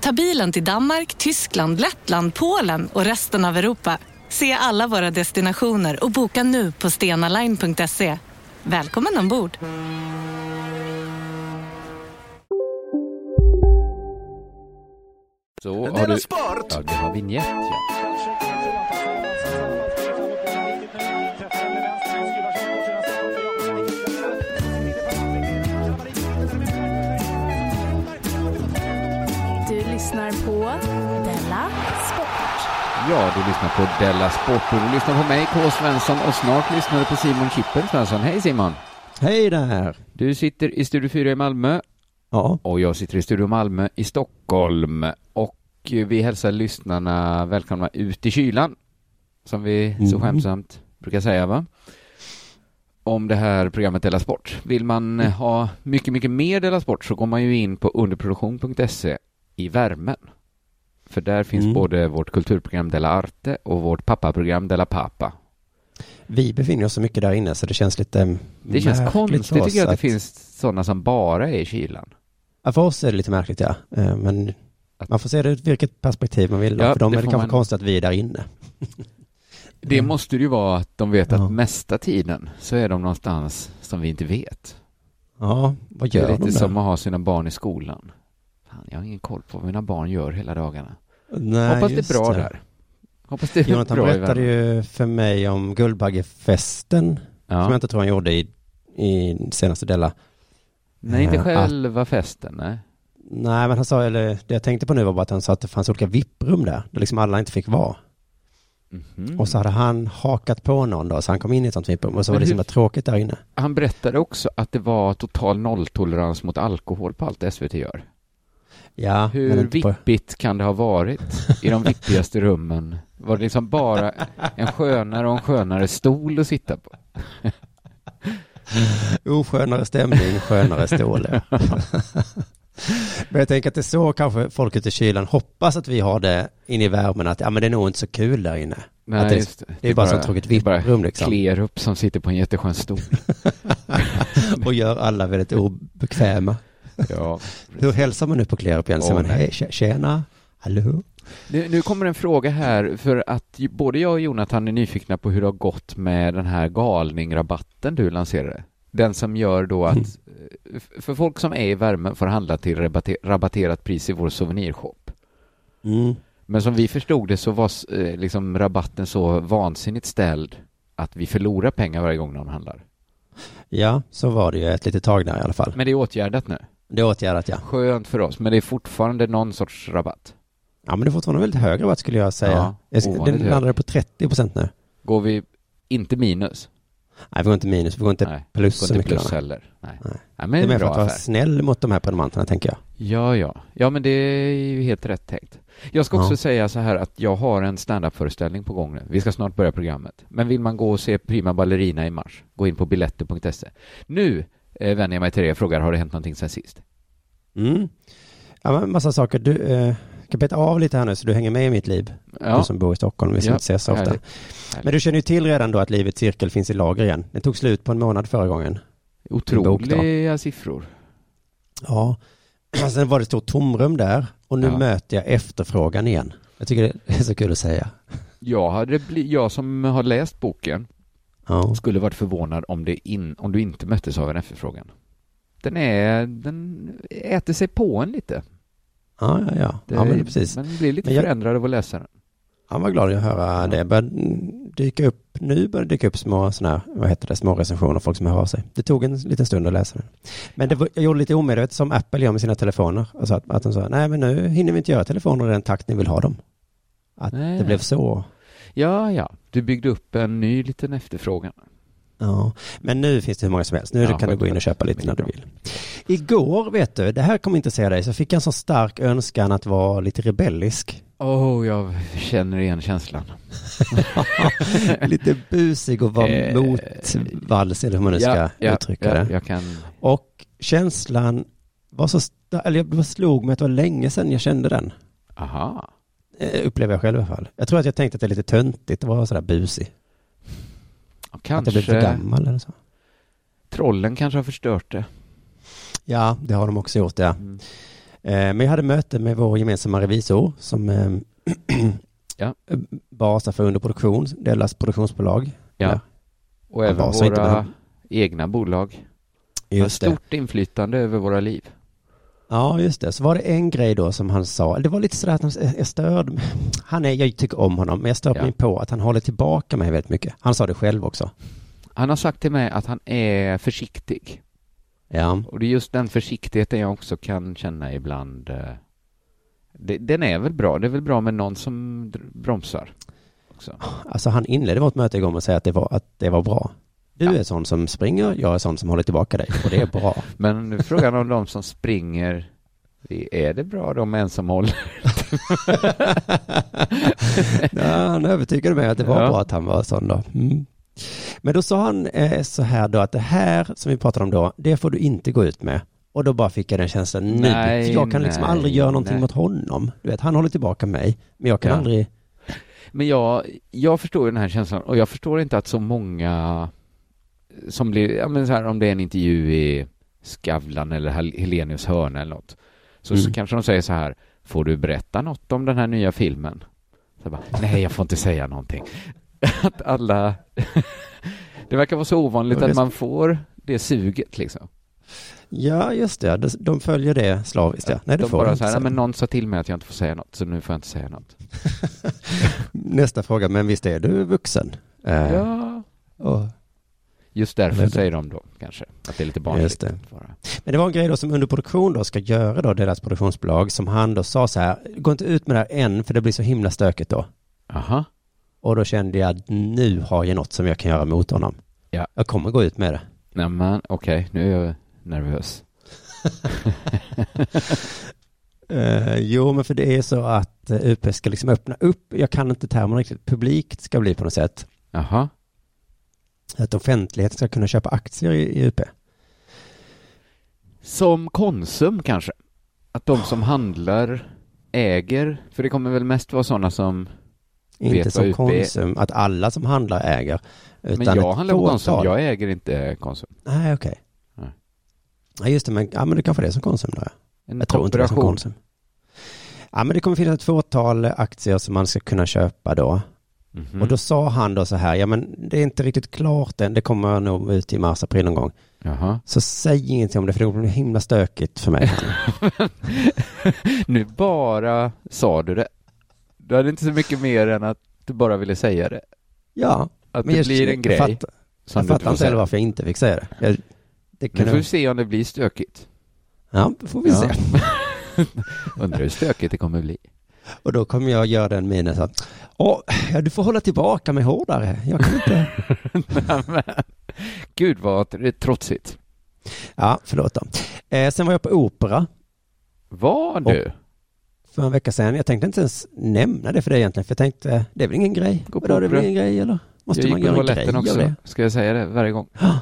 Ta bilen till Danmark, Tyskland, Lettland, Polen och resten av Europa. Se alla våra destinationer och boka nu på stenaline.se. Välkommen ombord! Så har du... Sport. Ja, du har vignett ja. Lyssnar på Della Sport. Ja, du lyssnar på Della Sport och du lyssnar på mig, K. Svensson, och snart lyssnar du på Simon Chippen Svensson. Hej Simon! Hej där! Du sitter i Studio 4 i Malmö. Ja. Och jag sitter i Studio Malmö i Stockholm. Och vi hälsar lyssnarna välkomna ut i kylan. Som vi så mm. skämsamt brukar säga, va? om det här programmet Della Sport. Vill man ha mycket, mycket mer Della Sport så går man ju in på underproduktion.se i värmen. För där finns mm. både vårt kulturprogram Della Arte och vårt pappaprogram Della Papa. Vi befinner oss så mycket där inne så det känns lite Det känns konstigt tycker jag att, att det finns sådana som bara är i kylan. Ja, för oss är det lite märkligt ja. Eh, men man får se det ur vilket perspektiv man vill. Ja, för dem är det kanske man... konstigt att vi är där inne. Det måste det ju vara att de vet att mesta tiden så är de någonstans som vi inte vet. Ja, vad gör de Det är lite de som att ha sina barn i skolan. Jag har ingen koll på vad mina barn gör hela dagarna. Nej, Hoppas det är bra det. där. Hoppas det är Jonathan bra berättade ju för mig om Guldbaggefesten, ja. som jag inte tror han gjorde i, i senaste delen. Nej, inte eh, själva att, festen, nej. Nej, men han sa, eller det jag tänkte på nu var bara att han sa att det fanns olika vipprum där, där liksom alla inte fick vara. Mm -hmm. Och så hade han hakat på någon då, så han kom in i ett sånt vipprum och så men var det så himla tråkigt där inne. Han berättade också att det var total nolltolerans mot alkohol på allt SVT gör. Ja, Hur vippigt kan det ha varit i de vippigaste rummen? Var det liksom bara en skönare och en skönare stol att sitta på? Oskönare stämning, skönare stol. men jag tänker att det är så kanske folk ute i kylan hoppas att vi har det inne i värmen, att ja men det är nog inte så kul där inne. Nej, det, just det. det är bara, bara så tråkigt vipprum liksom. Kler upp som sitter på en jätteskön stol. och gör alla väldigt obekväma. Ja. Hur hälsar man nu på Klerup igen? Säger man hej, tjena, hallå? Nu, nu, kommer en fråga här, för att både jag och Jonathan är nyfikna på hur det har gått med den här galningrabatten du lanserade. Den som gör då att, mm. för folk som är i värmen får handla till rabatterat pris i vår souvenirshop. Mm. Men som vi förstod det så var eh, liksom rabatten så vansinnigt ställd att vi förlorar pengar varje gång någon handlar. Ja, så var det ju ett litet tag där i alla fall. Men det är åtgärdat nu? Det är åtgärdat, ja. Skönt för oss, men det är fortfarande någon sorts rabatt. Ja, men det är fortfarande väldigt hög rabatt skulle jag säga. Ja, jag, den landade på 30 procent nu. Går vi inte minus? Nej, vi går inte minus, vi går inte Nej, plus så mycket. plus heller. Nej. Nej. Ja, men det är mer för att vara snäll mot de här prenumeranterna, tänker jag. Ja, ja. Ja, men det är ju helt rätt tänkt. Jag ska också ja. säga så här att jag har en standup-föreställning på gång nu. Vi ska snart börja programmet. Men vill man gå och se Prima Ballerina i mars, gå in på biletter.se. Nu eh, vänder jag mig till dig och frågar, har det hänt någonting sen sist? Mm. Ja, men massa saker. Du eh, kan beta av lite här nu så du hänger med i mitt liv. Ja. Du som bor i Stockholm, vi ska ja. inte ses så ofta. Härligt. Men du känner ju till redan då att Livets cirkel finns i lager igen. Den tog slut på en månad förra gången. Otroliga siffror. Ja. Sen var det ett stort tomrum där och nu ja. möter jag efterfrågan igen. Jag tycker det är så kul att säga. Jag, hade bli, jag som har läst boken ja. skulle varit förvånad om, det in, om du inte möttes av en efterfrågan. Den, är, den äter sig på en lite. Ja, ja, ja. Det, ja men precis. Man blir lite jag... förändrad av att läsa den. Han var glad att höra det. Började dyka upp, nu börjar det dyka upp små här, vad heter det, små recensioner, folk som hör av sig. Det tog en liten stund att läsa den. Men det var, jag gjorde lite omedvetet som Apple gör med sina telefoner. Alltså att, att de sa, nej men nu hinner vi inte göra telefoner i den takt ni vill ha dem. Att Nej. det blev så. Ja, ja. Du byggde upp en ny liten efterfrågan. Ja, men nu finns det hur många som helst. Nu Ja, kan du gå in och köpa lite när du vill. Igår, vet du, det här kommer inte säga dig, så fick jag en så stark önskan att vara lite rebellisk. Åh, oh, jag känner igen känslan. lite busig och vara Eh, motvalls, eller hur man nu ska Ja, ja, uttrycka det. jag kan... Och känslan var så stark, eller jag slog mig att det var länge sedan jag kände den. Aha. Eh, Upplever jag själv i alla fall. Jag tror att jag tänkte att det är lite töntigt att vara sådär busig. Att jag blev för Kanske gammal eller så. trollen kanske har förstört det. Ja, det har de också gjort, ja. Mm. Eh, Men jag hade möte med vår gemensamma revisor som eh, Ja. basar för underproduktion, deras produktionsbolag. Ja. Och även våra egna bolag har Just det. stort inflytande över våra liv. Ja, just det. Så var det en grej då som han sa. Det var lite sådär att han, jag störde mig. Han är, jag tycker om honom, men jag stör Ja. mig på att han håller tillbaka mig väldigt mycket. Han sa det själv också. Han har sagt till mig att han är försiktig. Ja, Och det är just den försiktigheten jag också kan känna ibland. eh, Det, den är väl bra. Det är väl bra med någon som bromsar. Också. alltså han inledde vårt möte igår med att säga att det var, att det var bra. Du är sån som springer, jag är sån som håller tillbaka dig och det är bra. Men nu är frågan om de som springer, är det bra de en som håller? ja, han övertygade mig att det var Ja. bra att han var sån då. Mm. Men då sa han eh, så här då att det här som vi pratade om då, det får du inte gå ut med. Och då bara fick jag den känslan nu. Nej, jag kan liksom nej, aldrig göra någonting nej. mot honom. Du vet, han håller tillbaka mig. Men jag kan Ja. aldrig... Men jag, jag förstår den här känslan och jag förstår inte att så många som blir, ja men så här om det är en intervju i Skavlan eller Hel- Helenius hörna eller något. Så, så Mm. kanske de säger så här, får du berätta något om den här nya filmen? Så bara, nej jag får inte säga någonting. att alla, det verkar vara så ovanligt att man får det suget liksom. Ja, just det. De- följer det slaviskt. Ja. Nej, det de får bara så här, inte "Nej, men någon sa till mig att jag inte får säga något, så nu får jag inte säga något. Nästa fråga, men visst är du vuxen? Eh, Ja. och, Just därför Det- säger de då kanske att det är lite barnsligt. Men det var en grej då som underproduktion då ska göra då, deras produktionsbolag, som han då sa så här, gå inte ut med det här än, för det blir så himla stökigt då. Aha. Och då kände jag att nu har jag något som jag kan göra mot honom. Ja. Jag kommer gå ut med det. Nej men okej, nu är jag nervös. Eh, jo, men för det är så att uh, UP ska liksom öppna upp, jag kan inte termen riktigt, publikt ska bli på något sätt. Jaha. Att offentligheten ska kunna köpa aktier i, i UP. Som Konsum kanske? Att de som handlar äger, för det kommer väl mest vara sådana som, Inte Vet som. Konsum, att alla som handlar äger. men jag handlar på Konsum, jag äger inte Konsum. Nej, okej. Nej. Ja, just det, men, ja, men det kanske det är som Konsum då. En Jag tror inte det är som. Konsum. Ja, men det kommer finnas ett fåtal aktier som man ska kunna köpa då. Mhm. Och då sa han då så här, ja men det är inte riktigt klart än, det kommer nog ut i mars, april någon gång. Jaha. Så säg ingenting om det, för det blir himla stökigt för mig. nu bara sa du det. Du hade inte så mycket mer än att du bara ville säga det. ja, Att men det blir en grej som jag fattar inte heller varför jag inte fick säga det. Jag, det Nu kan får vi se om det blir stökigt. ja, det får vi Ja. se. Undrar hur stökigt det kommer bli. Och då kommer jag göra den minen så att, åh, ja, du får hålla tillbaka mig hårdare. Jag kan inte. Gud vad trotsigt. Ja, förlåt då. Eh, sen var jag på opera Var du? för en vecka sedan. Jag tänkte inte ens nämna det för dig egentligen, för jag tänkte, det är väl ingen grej? Gå på Vadå, det är väl ingen grej eller? Måste jag man göra en grej toaletten av också. det? Ska jag säga det varje gång? ja,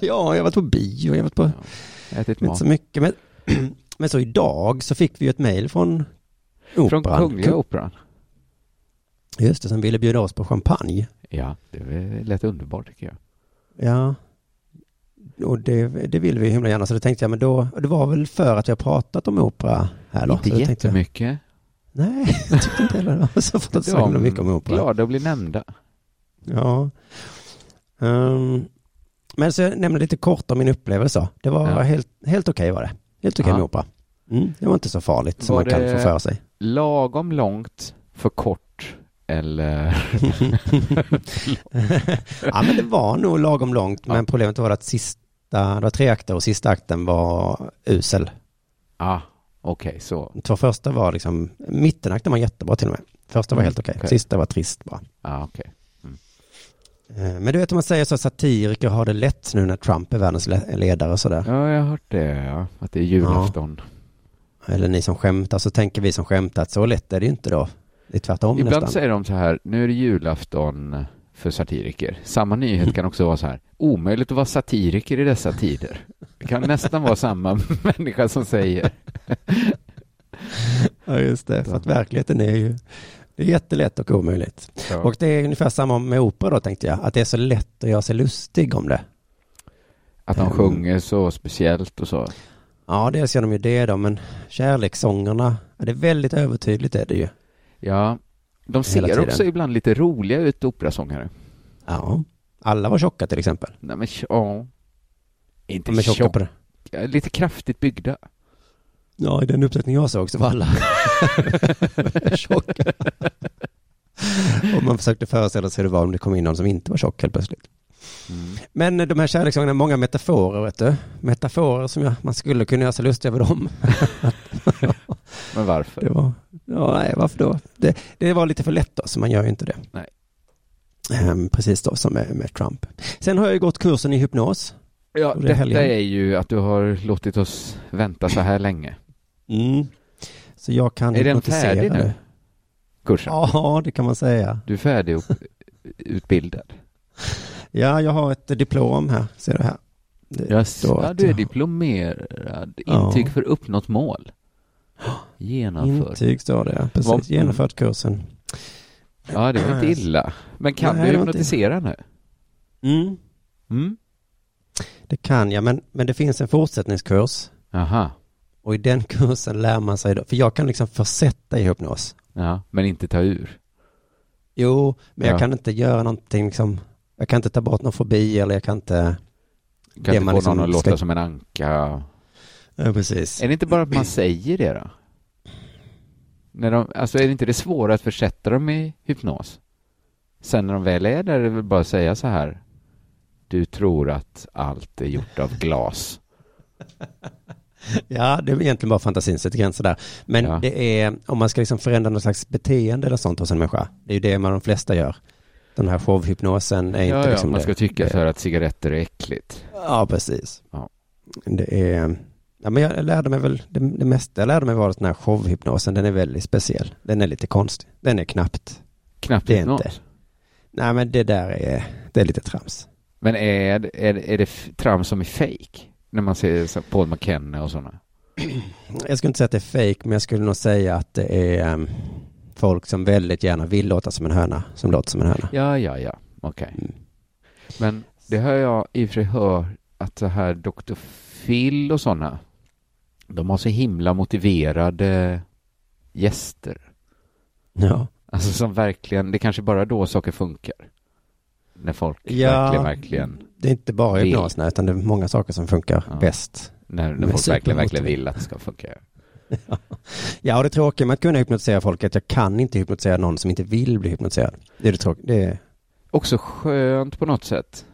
jag har varit på bio, jag har varit på har ätit inte mat. så mycket. Men, men så idag så fick vi ju ett mejl från Från Operan. Kungliga Operan. Just det, som ville bjuda oss på champagne. Ja, det lät underbart tycker jag. Ja, och det, det vill vi himla gärna. Så då tänkte jag, men då, det var väl för att har pratat om opera här då. Inte så tänkte jag, jättemycket. Nej, jag tyckte inte heller det. Så pratat så himla mycket om opera. Glada att bli nämnda. Ja. Ehm, men så jag nämnde lite kort om min upplevelse. Det var Ja. helt, helt okej var det. Helt okej Ja. med opera. Mm, det var inte så farligt som Var man kan få för sig. Lagom långt för kort eller? ja, men det var nog lagom långt, men problemet var att sista, det var tre akter och sista akten var usel. Ja, okej, okay, så. Två första var liksom, mittenakten var jättebra till och med. Första var helt okej, okay. okay. sista var trist bara. Ja, okej. Mm. Men du vet om man säger så att satiriker har det lätt nu när Trump är världens ledare och sådär. Ja, jag har hört det, ja. Att det är julafton. Ja. Eller ni som skämtar, så tänker vi som skämtar att så lätt är det ju inte då. Det är tvärtom Ibland nästan. säger de så här, nu är det julafton för satiriker. Samma nyhet kan också vara så här, omöjligt att vara satiriker i dessa tider. Det kan nästan vara samma människa som säger. ja, just det, för att verkligheten är ju det är jättelätt och omöjligt. Ja. Och det är ungefär samma med opera då tänkte jag, att det är så lätt att göra sig lustig om det. Att de um, sjunger så speciellt och så? Ja, dels gör de ju det då, men kärlekssångerna, det är väldigt övertydligt är det ju. Ja, de ser också ibland lite roliga ut, operasångare. Ja, alla var tjocka till exempel. Nej men ja, inte är tjocka. Det. Lite kraftigt byggda. Ja, i den uppsättning jag såg så var alla tjocka. Och man försökte föreställa sig hur det var om det kom in någon som inte var tjock helt plötsligt. Mm. Men de här kärlekssångerna har många metaforer, vet du. Metaforer som jag, man skulle kunna göra sig lustig över dem. Men varför? Det var, ja, nej, varför då? Det, det var lite för lätt då, så man gör ju inte det. Nej. Um, precis då som med, med Trump. Sen har jag ju gått kursen i hypnos. Ja, det detta är ju att du har låtit oss vänta så här länge. Mm. Så jag kan Är den färdig nu? Kursen? Ja, det kan man säga. Du är färdig utbildad? Ja, jag har ett diplom här, ser du här. Det ja, du är diplomerad. Intyg ja. för uppnått mål. Genomfört. Intyg står det, precis. Var... Genomfört kursen. Ja, det var inte illa. Men kan Nej, du hypnotisera nu? Mm. Mm. Det kan jag, men, men det finns en fortsättningskurs. Aha. Och i den kursen lär man sig, då, för jag kan liksom försätta i hypnos. Ja, men inte ta ur. Jo, men ja. jag kan inte göra någonting liksom, jag kan inte ta bort någon fobi eller jag kan inte... Kan inte få liksom någon att låta som en anka. Ja, precis. Är det inte bara att man säger det då? När de, alltså är det inte det svåra att försätta dem i hypnos? Sen när de väl är där är det väl bara att säga så här. Du tror att allt är gjort av glas. Ja, det är egentligen bara fantasin sätter gränser där. Men ja. det är, om man ska liksom förändra något slags beteende eller sånt hos en människa, det är ju det man de flesta gör. Den här showhypnosen är ja, inte ja, liksom man ska det. tycka så här att cigaretter är äckligt. Ja, precis. Ja. Det är, ja men jag lärde mig väl, det, det mesta jag lärde mig var att den här showhypnosen, den är väldigt speciell. Den är lite konstig. Den är knappt. Knappt det är inte. Nej, men det där är, det är lite trams. Men är, är, är det trams som är fake? När man ser Paul McKenna och sådana. Jag skulle inte säga att det är fake, men jag skulle nog säga att det är um, folk som väldigt gärna vill låta som en höna, som låter som en höna. Ja, ja, ja, okej. Okay. Mm. Men det har jag i och för sig hört att så här Dr. Phil och sådana, de har så himla motiverade gäster. Ja. Alltså som verkligen, det kanske bara då saker funkar. När folk ja, verkligen, verkligen Det är inte bara hypnos, utan det är många saker som funkar ja. bäst. När, när folk verkligen, verkligen vill att det ska funka. Ja, och det tråkiga med att kunna hypnotisera folk är att jag kan inte hypnotisera någon som inte vill bli hypnotiserad. Det är det tråkiga. Det är... Också skönt på något sätt.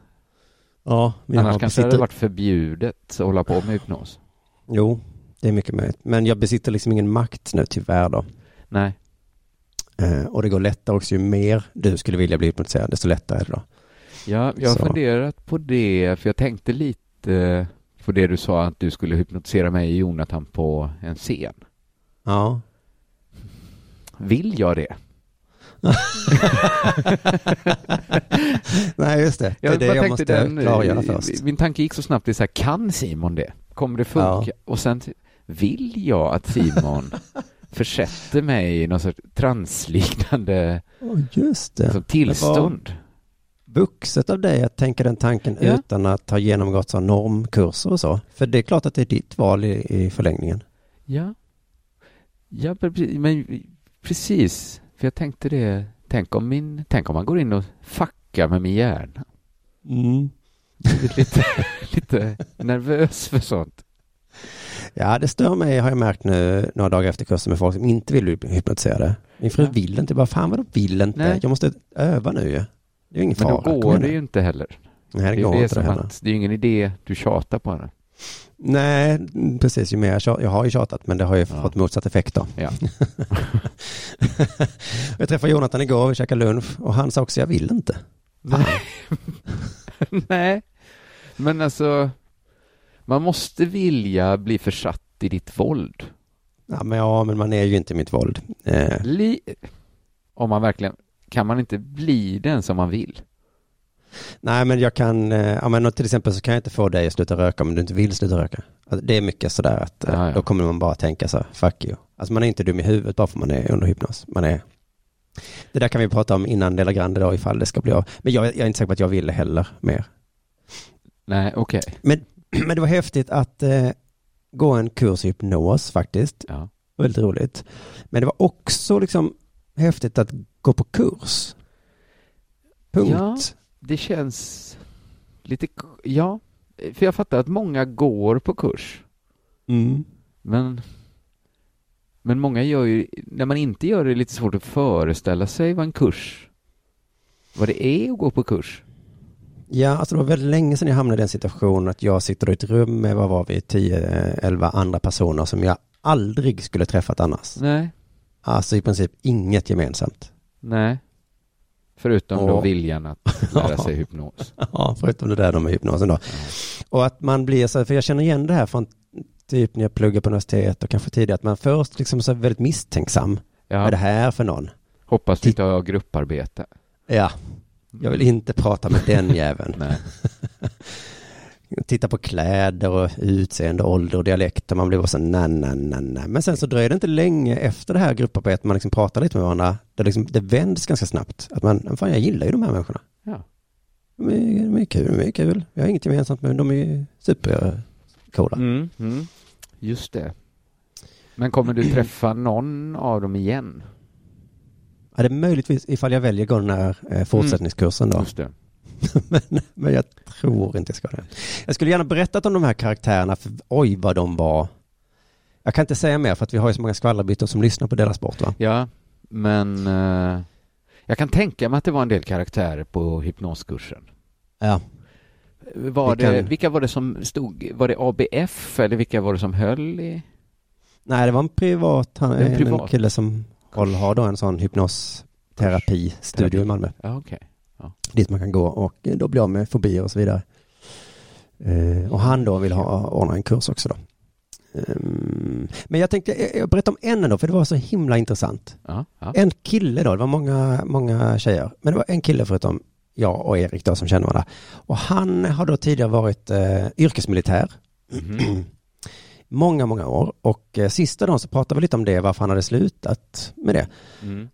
Ja. Annars kanske besitter... det hade varit förbjudet att hålla på med hypnos. Jo, det är mycket möjligt. Men jag besitter liksom ingen makt nu tyvärr då. Nej. Eh, och det går lättare också, ju mer du skulle vilja bli hypnotiserad, desto lättare är det då. Ja, jag har Så. funderat på det, för jag tänkte lite på det du sa att du skulle hypnotisera mig och Jonathan på en scen. Ja. Vill jag det? Nej, just det. Det är jag det jag måste den, klargöra först. Min tanke gick så snabbt, det så här, kan Simon det? Kommer det funka? Ja. Och sen, vill jag att Simon försätter mig i någon sorts transliknande oh, just det. Alltså, tillstånd. Vuxet av dig att tänka den tanken ja. utan att ha genomgått så normkurser och så. För det är klart att det är ditt val i, i förlängningen. Ja. Ja, men precis. För jag tänkte det, tänk om, min, tänk om man går in och fuckar med min hjärna. Mm. lite, lite nervös för sånt. Ja, det stör mig har jag märkt nu några dagar efter kursen med folk som inte vill bli hypnotiserade. Min fru Ja. vill inte, bara fan vad de vill inte. Nej. Jag måste öva nu ju. Det är ju ingen Men fara. då Kom går det ju inte heller. Nej, det Det, går är inte det heller. att, det är ju ingen idé du tjatar på henne. Nej, precis. Ju mer jag, tjat, jag har ju tjatat, men det har ju Ja. fått motsatt effekt då. Ja. jag träffade Jonathan igår, vi käkade lunch och han sa också, jag vill inte. Nej. Nej. Men alltså, man måste vilja bli försatt i ditt våld. Ja, men, ja, men man är ju inte mitt våld. Eh, Li- om man verkligen, kan man inte bli den som man vill? nej, men jag kan, eh, ja, men till exempel så kan jag inte få dig att sluta röka om du inte vill sluta röka. Alltså, det är mycket sådär att eh, Ja, ja. då kommer man bara tänka så fuck you. Alltså man är inte dum i huvudet bara för man är under hypnos. Man är, det där kan vi prata om innan Dela Grande då ifall det ska bli av. Men jag, jag är inte säker på att jag vill heller mer. Nej, okej. Men, men det var häftigt att eh, gå en kurs i hypnos faktiskt. Ja. Väldigt roligt. Men det var också liksom häftigt att gå på kurs. Punkt. Ja. Det känns lite, ja, för jag fattar att många går på kurs, Mm. men men många gör ju, när man inte gör det är det lite svårt att föreställa sig vad en kurs, vad det är att gå på kurs. Ja, alltså det var väldigt länge sedan jag hamnade i den situationen att jag sitter i ett rum med, vad var vi, 10-11 andra personer som jag aldrig skulle träffat annars. Nej, Alltså i princip inget gemensamt. nej. Förutom då Och- viljan att lära sig hypnos. Ja, förutom det där då med hypnosen då. Och att man blir så, för jag känner igen det här från typ när jag pluggade på universitet och kanske tidigare, att man först liksom så väldigt misstänksam. Vad är det Ja, här för någon? hoppas du inte har grupparbete. Ja, jag vill inte prata med den jäveln. Titta på kläder och utseende, ålder och dialekt och man blir bara så nej, nej, nej, nej. Men sen så dröjer det inte länge efter det här grupparbetet man liksom pratar lite med varandra. Det, liksom, det vänds ganska snabbt. Att man, fan jag gillar ju de här människorna. Ja. De är, de är kul, de är kul. Jag har inget gemensamt dem, de är supercoola. Mm, mm. Just det. Men kommer du träffa någon av dem igen? Ja, det är möjligtvis ifall jag väljer att gå den här eh, fortsättningskursen då. Just det. men, men jag tror inte jag ska det. Jag skulle gärna berättat om de här karaktärerna, för oj vad de var. Jag kan inte säga mer för att vi har ju så många skvallerbyttor som lyssnar på Dela Sport va? Ja, men eh, jag kan tänka mig att det var en del karaktärer på hypnoskursen. Ja. Var Vi det, kan- Vilka var det som stod, var det ABF eller vilka var det som höll i? Nej, det var en privat, han, en en, privat. kille som har då en sån hypnosterapistudio Terapi. i Malmö. Ja, okej. Dit man kan gå och då bli av med fobier och så vidare. Eh, och han då vill ha, ordna en kurs också då. Ehm, men jag tänkte, jag- jag berättar om en ändå, för det var så himla intressant. Ja, ja. En kille då, det var många, många tjejer, men det var en kille förutom jag och Erik då som känner varandra. Och han har då tidigare varit eh, yrkesmilitär. Mhm. många, många år. Och eh, sista dagen så pratade vi lite om det, varför han hade slutat med det. Mm.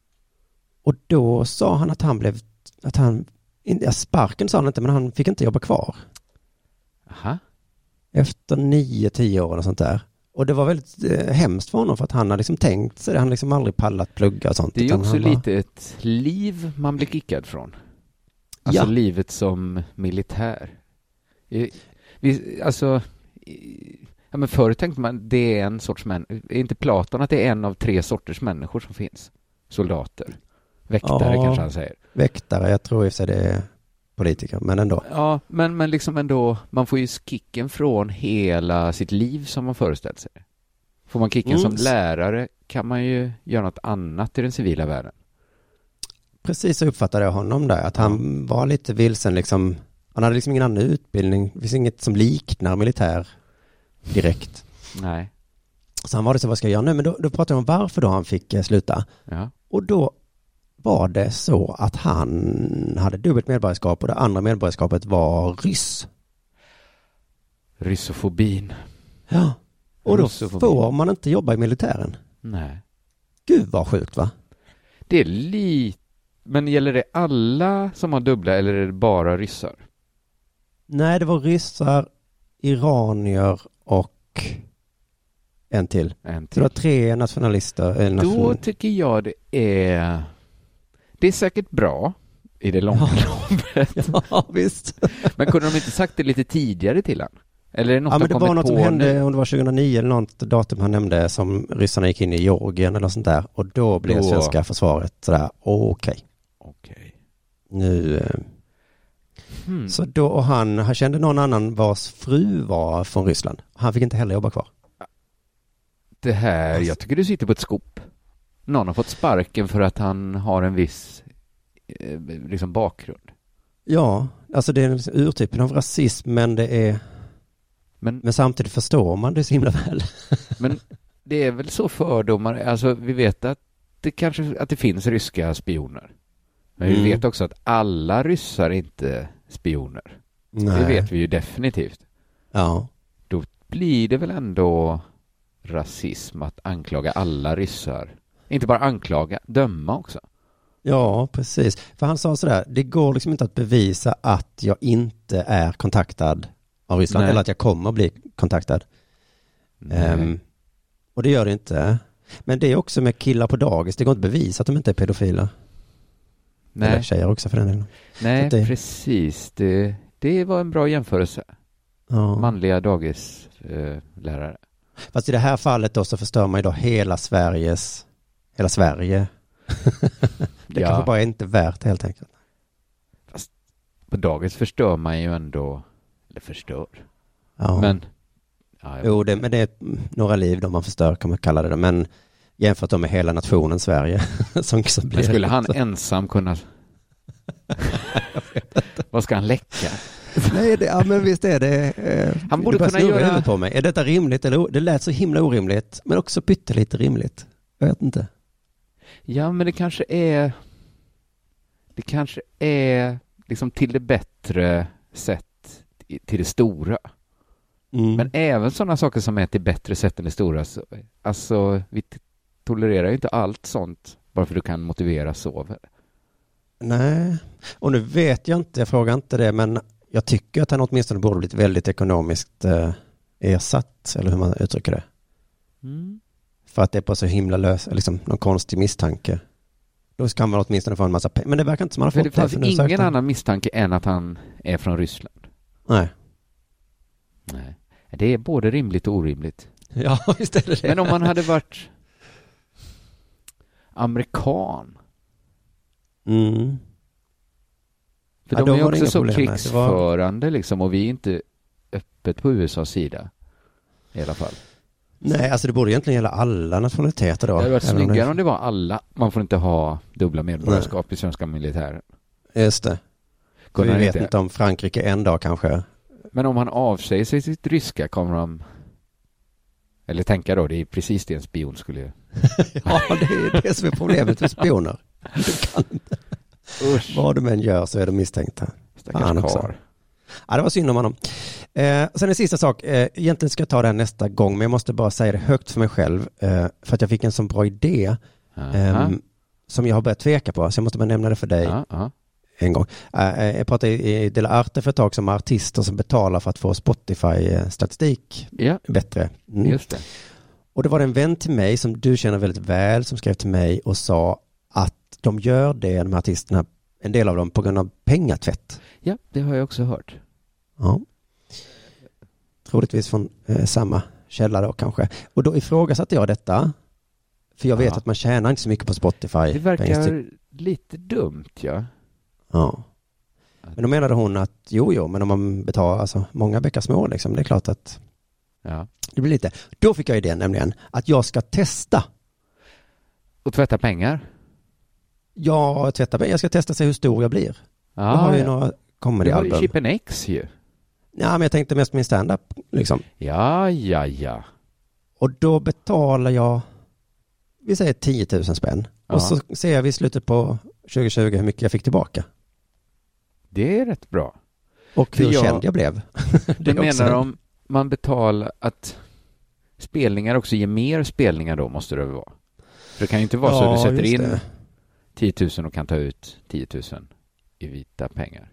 Och då sa han att han blev, att han, ja, sparken sa han inte, men han fick inte jobba kvar. Aha. Efter nio, tio år och sånt där. Och det var väldigt eh, hemskt för honom för att han har liksom tänkt sig det. Han har liksom aldrig pallat plugga och sånt. Det är ju också bara- lite ett liv man blir kickad från. Alltså Ja. livet som militär. Vi, alltså, ja men förut tänkte man det är en sorts män, är inte Platon att det är en av tre sorters människor som finns? Soldater. Väktare Ja. kanske han säger. Väktare, jag tror i sig det är politiker, men ändå. Ja, men, men liksom ändå, man får ju kicken från hela sitt liv som man föreställt sig. Får man kicken Mm. som lärare kan man ju göra något annat i den civila världen. Precis så uppfattade jag honom där, att han var lite vilsen liksom. Han hade liksom ingen annan utbildning, det finns inget som liknar militär direkt. Nej. Så han var det så, vad ska jag göra nu? Men då, då pratade jag om varför då han fick eh, sluta. Ja. Och då var det så att han hade dubbelt medborgarskap och det andra medborgarskapet var ryss. Ryssofobin. Ja. Och då får man inte jobba i militären. Nej. Gud vad sjukt va? Det är lite... Men gäller det alla som har dubbla eller är det bara ryssar? Nej, det var ryssar, iranier och en till. En Så det till. var tre nationalister. Då tycker jag det är... Det är säkert bra i det långa loppet. Ja, visst. Men kunde de inte sagt det lite tidigare till han? Eller är det något Ja, men det de var något som hände, nu? om det var 2009 eller något datum han nämnde, som ryssarna gick in i Georgien eller något sånt där. Och då blev Då- svenska försvaret sådär, okej, Okej. nu... Eh, Hmm. Så då, och han, han kände någon annan vars fru var från Ryssland. Han fick inte heller jobba kvar. Det här, jag tycker du sitter på ett skop. Någon har fått sparken för att han har en viss eh, liksom bakgrund. Ja, alltså det är urtypen av rasism, men det är... Men, Men samtidigt förstår man det så himla väl. men det är väl så fördomar, alltså vi vet att det kanske att det finns ryska spioner. Men vi Mm. vet också att alla ryssar är inte spioner. Det vet vi ju definitivt. Ja. Då blir det väl ändå rasism att anklaga alla ryssar. Inte bara anklaga, döma också. Ja, precis. För han sa sådär, det går liksom inte att bevisa att jag inte är kontaktad av Ryssland, Nej. eller att jag kommer att bli kontaktad. Ehm, och det gör det inte. Men det är också med killar på dagis, det går inte att bevisa att de inte är pedofiler. Eller Nej, tjejer också för den delen. nej det- precis. Det, det var en bra jämförelse. Ja. Manliga dagislärare. Eh, lärare. Fast i det här fallet då så förstör man ju då hela Sveriges, hela Sverige. det Ja. kanske bara är inte värt helt enkelt. På dagis förstör man ju ändå, eller förstör, Ja. men ja, Jo, det, men det är några liv då man förstör kan man kalla det. Men jämfört med hela nationen Sverige. som, som blir men skulle han lite- ensam kunna... Vad ska han läcka? Nej, det, ja men visst är det. Eh, Han borde kunna göra- på mig. Är detta rimligt eller Det lät så himla orimligt. Men också pyttelite rimligt. Jag vet inte. Ja, men det kanske är... Det kanske är liksom till det bättre sätt till det stora. Mm. Men även sådana saker som är till bättre sätt än det stora. Så, alltså, vi tolererar ju inte allt sånt bara för du kan motivera så. Nej, och nu vet jag inte, jag frågar inte det, men jag tycker att han åtminstone borde blivit väldigt ekonomiskt eh, ersatt, eller hur man uttrycker det. För att det är på så himla lös, liksom någon konstig misstanke. Då ska man åtminstone få en massa pengar. Men det verkar inte som han har fått det fanns nu sökte ingen han. annan misstanke än att han är från Ryssland. Nej. Nej. Det är både rimligt och orimligt. Ja, visst är det det. Men om man hade varit amerikan, Mm. för Ja, de är det också så. Det var- krigsförande liksom och vi är inte öppet på USAs sida. I alla fall. Nej, alltså det borde egentligen gälla alla nationaliteter då. Det hade varit snyggare om det var alla. Man får inte ha dubbla medborgarskap Nej. i svenska militären. Just det. Vi han vet inte. inte om Frankrike en dag kanske. Men om han avsäger sig sitt ryska kommer de... Eller tänka då, det är precis det en spion skulle. Ja, det är det som är problemet med spioner. Du kan inte. Usch, Vad de än gör så är de misstänkta. stackars karl. Ja, det var synd om honom. Eh, sen en sista sak, eh, egentligen ska jag ta det här nästa gång, men jag måste bara säga det högt för mig själv, eh, för att jag fick en sån bra idé Aha. ehm, som jag har börjat tveka på, så jag måste bara nämna det för dig ja. en gång. Eh, jag pratade i Dela Arte för ett tag som artister som betalar för att få Spotify-statistik ja, bättre. Mm. just det. Och det var en vän till mig som du känner väldigt väl som skrev till mig och sa att de gör det, de här artisterna, en del av dem på grund av pengatvätt. Ja, det har jag också hört. Ja. Troligtvis från eh, samma källa då kanske. Och då ifrågasatte jag detta. För jag vet Ja. att man tjänar inte så mycket på Spotify. Det verkar Pengar- lite dumt, ja. Ja. Men då menade hon att jo, jo, men om man betalar alltså, många bäckar små liksom, det är klart att ja. det blir lite. Då fick jag idén nämligen att jag ska testa. Och tvätta pengar? Ja, tvätta, jag ska testa se hur stor jag blir. Ja, jag har ju ja. några Du har ju. Chippen X ju. Ja, men jag tänkte mest min stand-up liksom. Ja, ja, ja. Och då betalar jag, vi säger 10 000 spänn. Ja. Och så ser jag vid slutet på 2020 hur mycket jag fick tillbaka. Det är rätt bra. Och hur jag- känd jag blev. Du menar en- om man betalar att spelningar också ger mer spelningar då måste det väl vara? För det kan ju inte vara så att du sätter in det. 10 000 och kan ta ut 10 000 i vita pengar.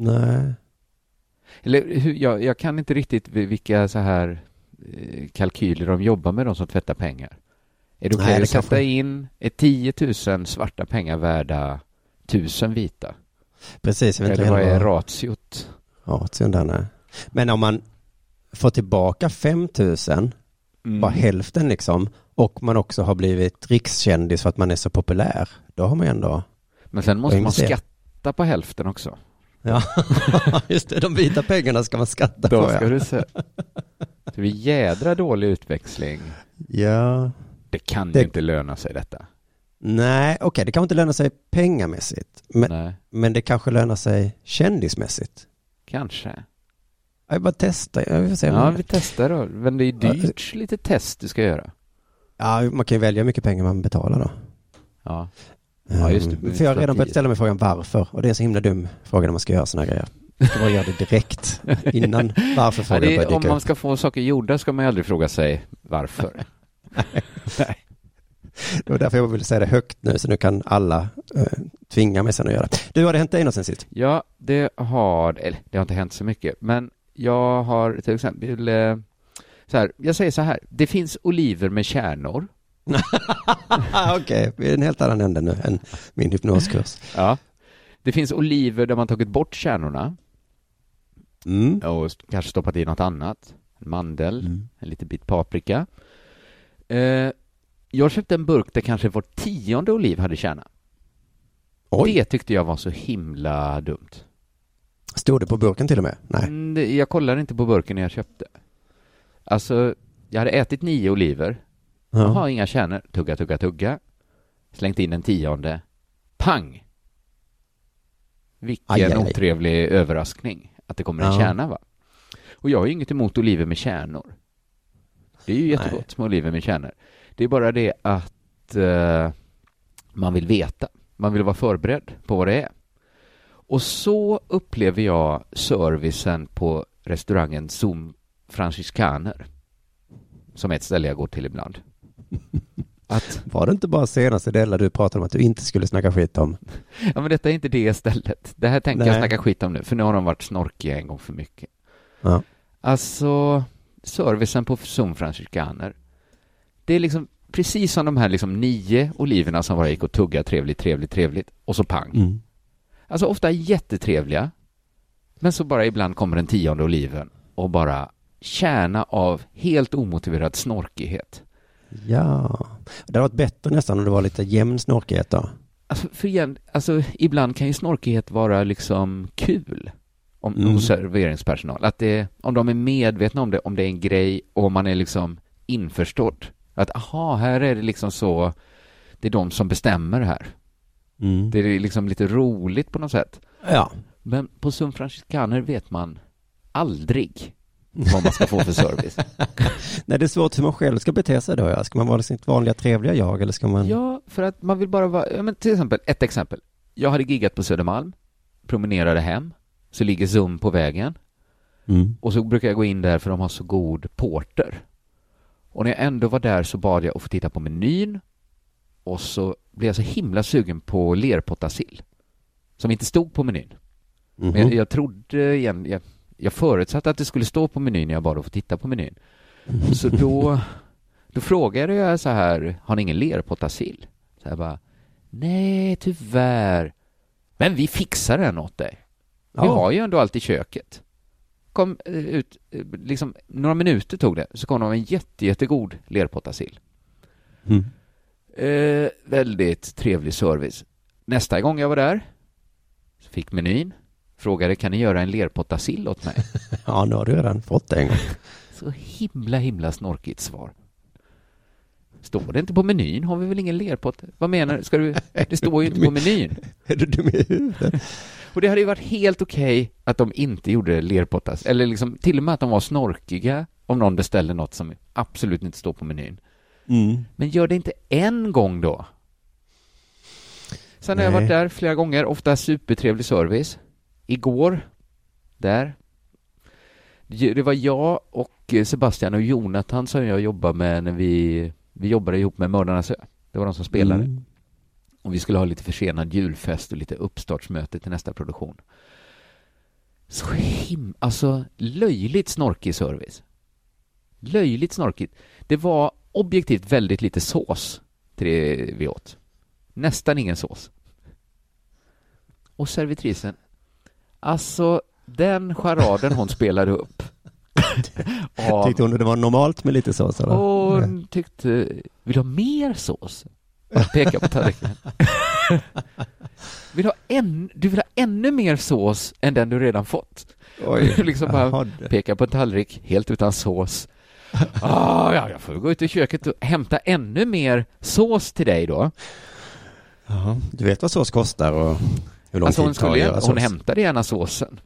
Nej. Eller hur, jag, jag kan inte riktigt vilka så här eh, kalkyler de jobbar med, de som tvättar pengar. Är det Nej, okej det att sätta in är 10 000 svarta pengar värda 1000 vita? Precis, jag vet Eller vad är ratiot? ration där. nej. Men om man, får tillbaka 5 000, Mm. bara hälften liksom, och man också har blivit rikskändis för att man är så populär, då har man ju ändå... Men sen måste man skatta på hälften också. Ja, just det, de vita pengarna ska man skatta Då på. ska Ja. du se. Det blir jädra dålig utväxling. ja. Det kan Det- ju inte löna sig detta. Nej, okej, det kanske inte lönar sig pengamässigt, men, Nej, men det kanske lönar sig kändismässigt. kanske. Jag bara testar, jag får se. Ja, vi testar då. Men det är dyrt lite test du ska göra. ja, man kan ju välja hur mycket pengar man betalar då. Ja. Ja, just det. Mm, För jag har redan börjat ställa mig frågan varför, och det är en så himla dum fråga när man ska göra sådana grejer. Bara göra det direkt, innan varför frågan det börjar dyka om man ska få saker gjorda ska man ju aldrig fråga sig varför. Det var därför jag ville säga det högt nu, så nu kan alla eh, tvinga mig sen att göra det. Du, har det hänt dig något sen sist? Ja, det har, eller det har inte hänt så mycket, men jag har till exempel, eh, så här, jag säger så här, det finns oliver med kärnor. Okej, vi är i en helt annan ände nu än min hypnoskurs. Ja. Det finns oliver där man tagit bort kärnorna Mm. och kanske stoppat i något annat. En mandel, Mm. en liten bit paprika. Eh, jag köpte en burk där kanske var tionde oliv hade kärna. Oj, Det tyckte jag var så himla dumt. stod det på burken till och med? Nej. Mm, det- Jag kollade inte på burken när jag köpte. Alltså, jag hade ätit nio oliver. Jaha, Ja. inga kärnor. Tugga, tugga, tugga. Slängt in en tionde. Pang! Vilken Aj, aj, aj. otrevlig överraskning att det kommer en Ja. kärna, va? Och jag har ju inget emot oliver med kärnor. Det är ju jättegott med oliver med kärnor. Det är bara det att eh, man vill veta. Man vill vara förberedd på vad det är. Och så upplever jag servicen på restaurangen Zoom Franciscaner. Som är ett ställe jag går till ibland. Att, Var det inte bara senaste delen du pratade om att du inte skulle snacka skit om? ja men detta är inte det stället. Det här tänker jag snacka skit om nu, för nu har de varit snorkiga en gång för mycket. Ja. Alltså, servicen på Zoom Franciscaner. Det är liksom precis som de här liksom nio oliverna som bara gick och tugga trevligt, trevligt, trevligt och så pang. Mm. Alltså ofta jättetrevliga, men så bara ibland kommer den tionde oliven och bara kärna av helt omotiverad snorkighet. Ja, det hade varit bättre nästan om det var lite jämn snorkighet då. Alltså, för igen, alltså ibland kan ju snorkighet vara liksom kul om, Mm. hos serveringspersonal. Att det, om de är medvetna om det, om det är en grej och om man är liksom införstådd. Att aha, här är det liksom så, det är de som bestämmer här. Mm. Det är liksom lite roligt på något sätt. Ja. Men på Franciscaner vet man aldrig vad man ska få för service. Nej, det är svårt hur man själv ska bete sig då. Ja. Ska man vara sitt vanliga trevliga jag eller ska man? Ja, för att man vill bara vara, ja, men till exempel, ett exempel. Jag hade giggat på Södermalm, promenerade hem, så ligger Zoom på vägen Mm. och så brukar jag gå in där för de har så god porter. Och när jag ändå var där så bad jag att få titta på menyn och så blev jag så himla sugen på lerpottasill som inte stod på menyn. Mhm. Men jag, jag trodde igen, jag, jag förutsatte att det skulle stå på menyn när jag bad att få titta på menyn. Så då, då frågade jag så här, har ni ingen lerpottasill? Så jag bara, nej tyvärr. Men vi fixar den åt dig. Vi Ja. har ju ändå allt i köket. Kom eh, ut, eh, liksom några minuter tog det, så kom de med en jätte, jättegod lerpottasill. Mm. Eh, väldigt trevlig service. Nästa gång jag var där, så fick menyn, frågade kan ni göra en lerpottasill åt mig? Ja, nu har du redan fått det en gång. Så himla, himla snorkigt svar. Står det inte på menyn har vi väl ingen lerpott? Vad menar du? Ska du? Det står ju inte på menyn. Är du dum i huvudet? Och det hade ju varit helt okej att de inte gjorde lerpottas, eller liksom till och med att de var snorkiga om någon beställde något som absolut inte står på menyn. Mm. Men gör det inte en gång då. Sen har jag Nej. varit där flera gånger, ofta supertrevlig service. Igår, där. Det var jag och Sebastian och Jonathan som jag jobbade med när vi, vi jobbade ihop med Mördarnas Ö. Det var de som spelade. Mm. Och vi skulle ha lite försenad julfest och lite uppstartsmöte till nästa produktion. Så him... Alltså, löjligt snorkig service. Löjligt snorkigt. Det var objektivt väldigt lite sås till det vi åt. Nästan ingen sås. Och servitrisen, alltså den charaden hon spelade upp. Tyckte hon det var normalt med lite sås? Eller? Hon tyckte, vill du ha mer sås? Och peka på tallriken. vill ha en, du vill ha ännu mer sås än den du redan fått? Oj. liksom bara peka på en tallrik helt utan sås. Ah, ja, jag får gå ut i köket och hämta ännu mer sås till dig då. Ja, du vet vad sås kostar och hur lång alltså hon, skulle, hon sås. hämtade gärna såsen.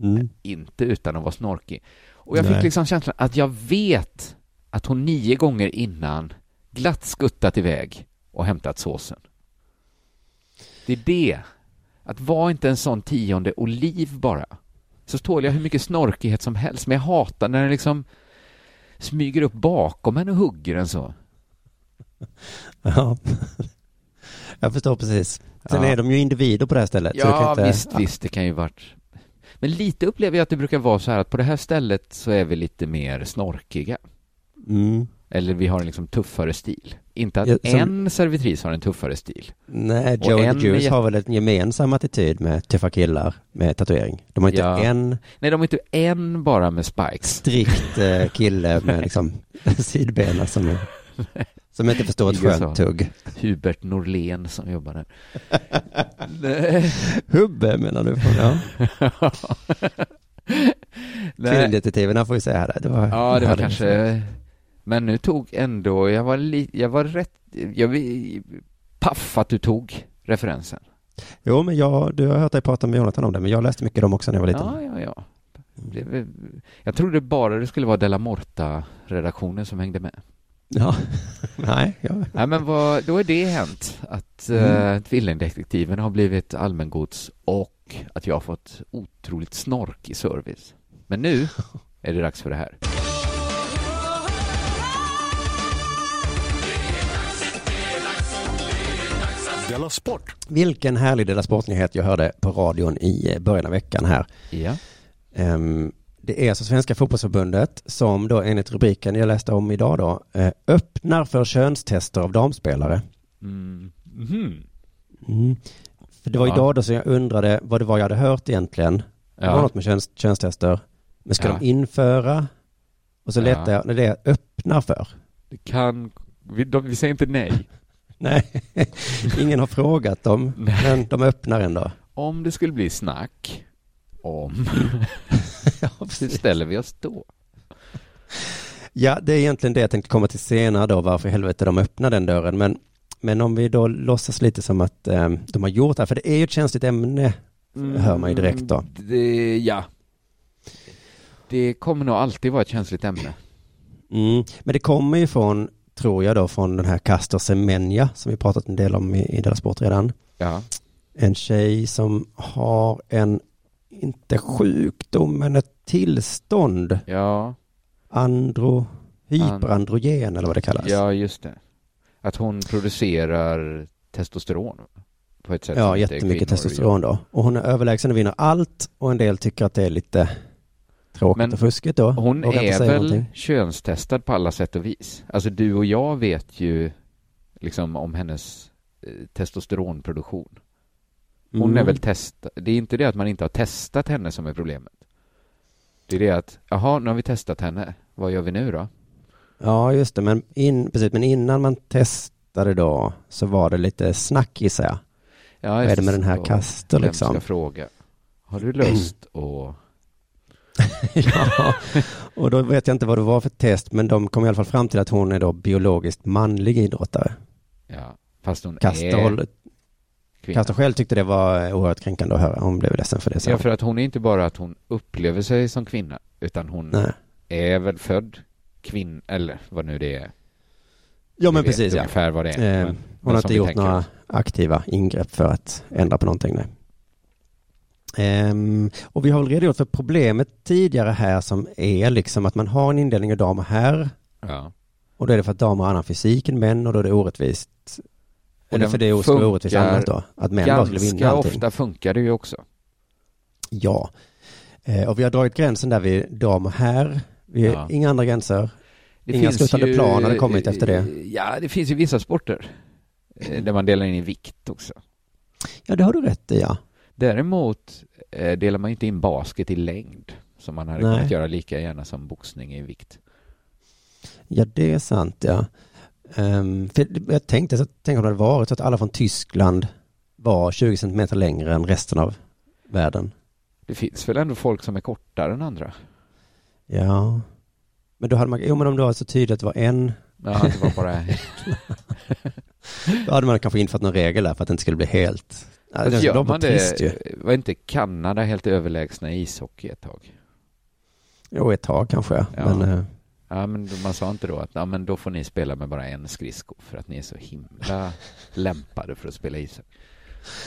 Mm. Inte utan att vara snorkig. Och jag Nej. fick liksom känslan att jag vet att hon nio gånger innan glatt skuttat iväg och hämtat såsen. Det är det. Att vara inte en sån tionde oliv bara. Så tål jag hur mycket snorkighet som helst, men jag hatar när den liksom smyger upp bakom en och hugger en så. Ja. Jag förstår precis. Sen Ja. är de ju individer på det här stället. så du kan Ja, inte... visst, visst, det kan ju varit... Men lite upplever jag att det brukar vara så här att på det här stället så är vi lite mer snorkiga. Mm. Eller vi har en liksom tuffare stil. Inte att Ja, som- en servitris har en tuffare stil. Nej, Joe and the Juice med- har väl en gemensam attityd med tuffa killar med tatuering. De har inte Ja. en Nej, de är inte en bara med spikes. strikt eh, kille med liksom sidbena som, är, som inte förstår ett skönt tugg. Hubert Norlén som jobbar där. Hubbe menar du? Ja. Nej. Filmdetektiverna får vi säga här. Det var, Ja, det var kanske... Men nu tog ändå, jag var, li... jag var rätt, jag var paff att du tog referensen. Jo, men jag, du har hört dig prata med Jonathan om det, men jag läste mycket dem också när jag var liten. Ja, ja, ja. Det, jag trodde bara det skulle vara Della Morta-redaktionen som hängde med. Ja. Nej, ja. Nej, men vad, då är det hänt att Mm. mm. Tvillingdetektiven har blivit allmängods och att jag har fått otroligt snorkig service. Men nu är det dags för det här. Della Sport! Vilken härlig Della Sportnyhet jag hörde på radion i eh, början av veckan här. Ja. Ehm, det är alltså Svenska fotbollsförbundet som då enligt rubriken jag läste om idag då eh, öppnar för könstester av damspelare. Mm. Mhm. Mm. För det var Ja. idag då som jag undrade vad det var jag hade hört egentligen. Det var Ja. något med köns, könstester. Men ska Ja. de införa? Och så Ja. letade jag, när det är öppnar för. Det kan... Vi, de, vi säger inte nej. Nej, ingen har frågat dem, men de öppnar ändå. Om det skulle bli snack om, Ja, precis. ställer vi oss då? Ja, det är egentligen det jag tänkte komma till senare då, varför i helvete de öppnar den dörren. Men, men om vi då låtsas lite som att eh, de har gjort det här, för det är ju ett känsligt ämne, hör man ju direkt då. Mm, Det, ja. Det kommer nog alltid vara ett känsligt ämne. Mm. Men det kommer ju från, tror jag då, från den här Castor Semenya, som vi pratat en del om i, i deras sport redan. Ja. En tjej som har en, inte sjukdom, men ett tillstånd, Ja, andro, hyperandrogen eller vad det kallas. ja just det. Att hon producerar testosteron på ett sätt Ja, jättemycket testosteron då. Och hon är överlägsen och vinner allt och en del tycker att det är lite tråkigt Men och fuskigt då. Hon Vågar är väl någonting. könstestad på alla sätt och vis. Alltså du och jag vet ju liksom om hennes eh, testosteronproduktion. Hon Mm. är väl testad. Det är inte det att man inte har testat henne som är problemet. Det är det att, jaha, nu har vi testat henne. Vad gör vi nu då? Ja, just det. Men, in, precis, men innan man testade då så var det lite snack gissar jag. Ja, Vad är det med den här Vem liksom? ska fråga? Har du lust att... ja, och då vet jag inte vad det var för test, men de kom i alla fall fram till att hon är då biologiskt manlig idrottare. Ja, fast hon Castor, är håller- kvinna. Castor själv tyckte det var oerhört kränkande att höra. Hon blev ledsen för det. Så. Ja, för att hon är inte bara att hon upplever sig som kvinna, utan hon Nej. är väl född kvinna, eller vad nu det är. Ja, men precis ja. ungefär vad det är. Eh, men- hon har inte gjort tänker några aktiva ingrepp för att ändra på någonting. Nej. Ehm, och vi har väl redogjort för problemet tidigare här som är liksom att man har en indelning av dam och herr Ja. och då är det för att damer har annan fysik än män och då är det orättvist. Eller den för det skulle vara orättvist annars då, att män bara skulle vinna Ganska allting. ofta funkar det ju också. Ja. Eh, och vi har dragit gränsen där vid dam och herr. Vi Ja. inga andra gränser. Det Inga slutande ju- plan har det kommit efter det. Ja, det finns ju vissa sporter eh, där man delar in i vikt också. Ja, det har du rätt i ja. Däremot eh, delar man inte in basket i längd Som man hade Nej. kunnat göra lika gärna som boxning i vikt. Ja, det är sant, ja. Um, för jag tänkte, så, tänk om det hade varit så att alla från Tyskland var 20 centimeter längre än resten av världen. Det finns väl ändå folk som är kortare än andra? Ja, men då hade man, jo men om det var så tydligt att det var en Ja, det var bara Då hade man kanske infört någon regel där för att det inte skulle bli helt... Ja, det gör man det, ju. var inte Kanada helt överlägsna i ishockey ett tag? Jo, ett tag kanske, ja. men... Ja, men man sa inte då att ja, men då får ni spela med bara en skridsko för att ni är så himla lämpade för att spela ishockey.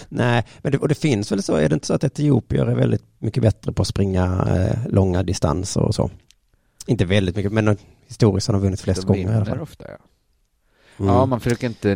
Nej, men det, och det finns väl så, är det inte så att etiopier är väldigt mycket bättre på att springa eh, långa distanser och så? Inte väldigt mycket, men historiskt har de vunnit flest de gånger alla fall. ofta, ja. Mm. Ja, man försöker inte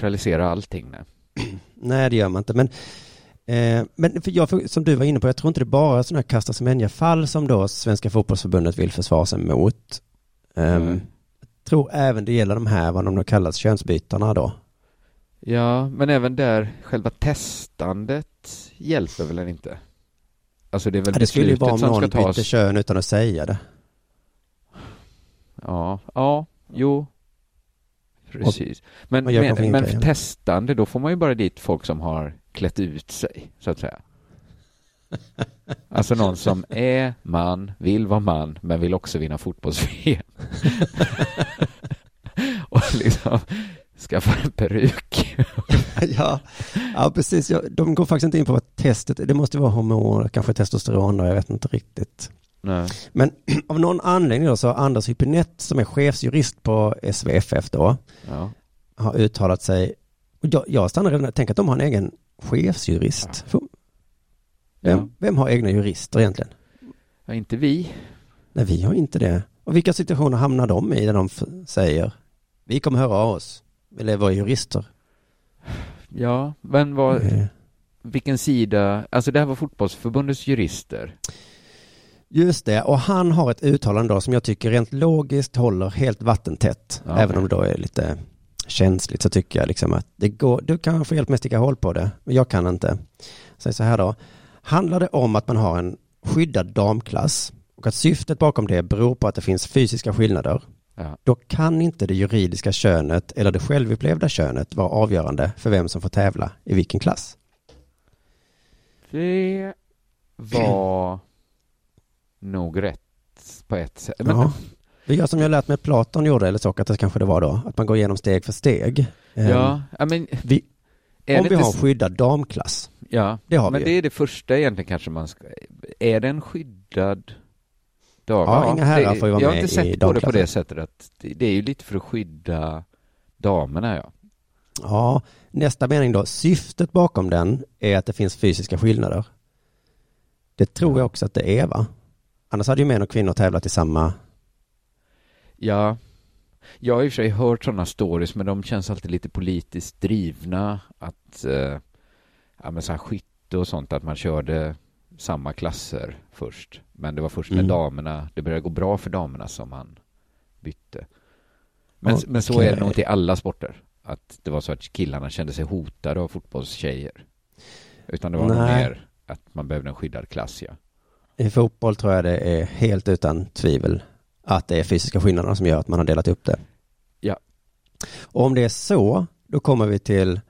Neutralisera allting nu. Nej, det gör man inte. Men, eh, men för jag, som du var inne på, jag tror inte det är bara sådana här kasta fall som då Svenska fotbollsförbundet vill försvara sig mot. Um, mm tror även det gäller de här, vad de då kallas, könsbytarna då. Ja, men även där, själva testandet hjälper väl inte? Alltså det är väl ja, det skulle ju vara om någon byter kön utan att säga det. Ja, ja, jo. Precis. Men, men, men för testande, då får man ju bara dit folk som har klätt ut sig, så att säga. Alltså någon som är man, vill vara man, men vill också vinna fotbolls-VM. och liksom skaffa en peruk. ja, ja, precis. De går faktiskt inte in på vad testet Det måste vara hormoner, kanske testosteron då, jag vet inte riktigt. Nej. Men av någon anledning då så har Anders Hypinett som är chefsjurist på SVFF då ja. har uttalat sig. Och jag, jag stannar redan tänk att de har en egen chefsjurist. Ja. Vem, vem har egna jurister egentligen? Ja, inte vi. Nej, vi har inte det. Och vilka situationer hamnar de i när de säger vi kommer höra av oss, eller vara jurister? Ja, men vad, Nej. vilken sida, alltså det här var fotbollsförbundets jurister. Just det, och han har ett uttalande då som jag tycker rent logiskt håller helt vattentätt. Ja, även om det då är lite känsligt så tycker jag liksom att det går, du kan få hjälp med att sticka hål på det, men jag kan inte. Säg så här då, Handlar det om att man har en skyddad damklass och att syftet bakom det beror på att det finns fysiska skillnader, ja. då kan inte det juridiska könet eller det självupplevda könet vara avgörande för vem som får tävla i vilken klass. Det var nog rätt på ett sätt. Men... Ja. Det gör som jag lärt mig Platon gjorde, eller Sokrates kanske det var då, att man går igenom steg för steg. Ja, I mean, vi, om vi har skyddad damklass, Ja, det har men vi. det är det första egentligen kanske man ska... Är den skyddad dag? Ja, ja inga herrar får ju vara med i Jag har inte sett på det på det sättet att det är ju lite för att skydda damerna, ja. Ja, nästa mening då. Syftet bakom den är att det finns fysiska skillnader. Det tror jag också att det är, va? Annars hade ju män och kvinnor tävlat i samma... Ja, jag har i och för sig hört sådana stories, men de känns alltid lite politiskt drivna. Att eh, ja, men så här skytte och sånt, att man körde samma klasser först. Men det var först mm. när damerna, det började gå bra för damerna som man bytte. Men, okay. men så är det nog till alla sporter. Att det var så att killarna kände sig hotade av fotbollstjejer. Utan det var nog mer att man behövde en skyddad klass, ja. I fotboll tror jag det är helt utan tvivel att det är fysiska skillnader som gör att man har delat upp det. Ja. Och om det är så, då kommer vi till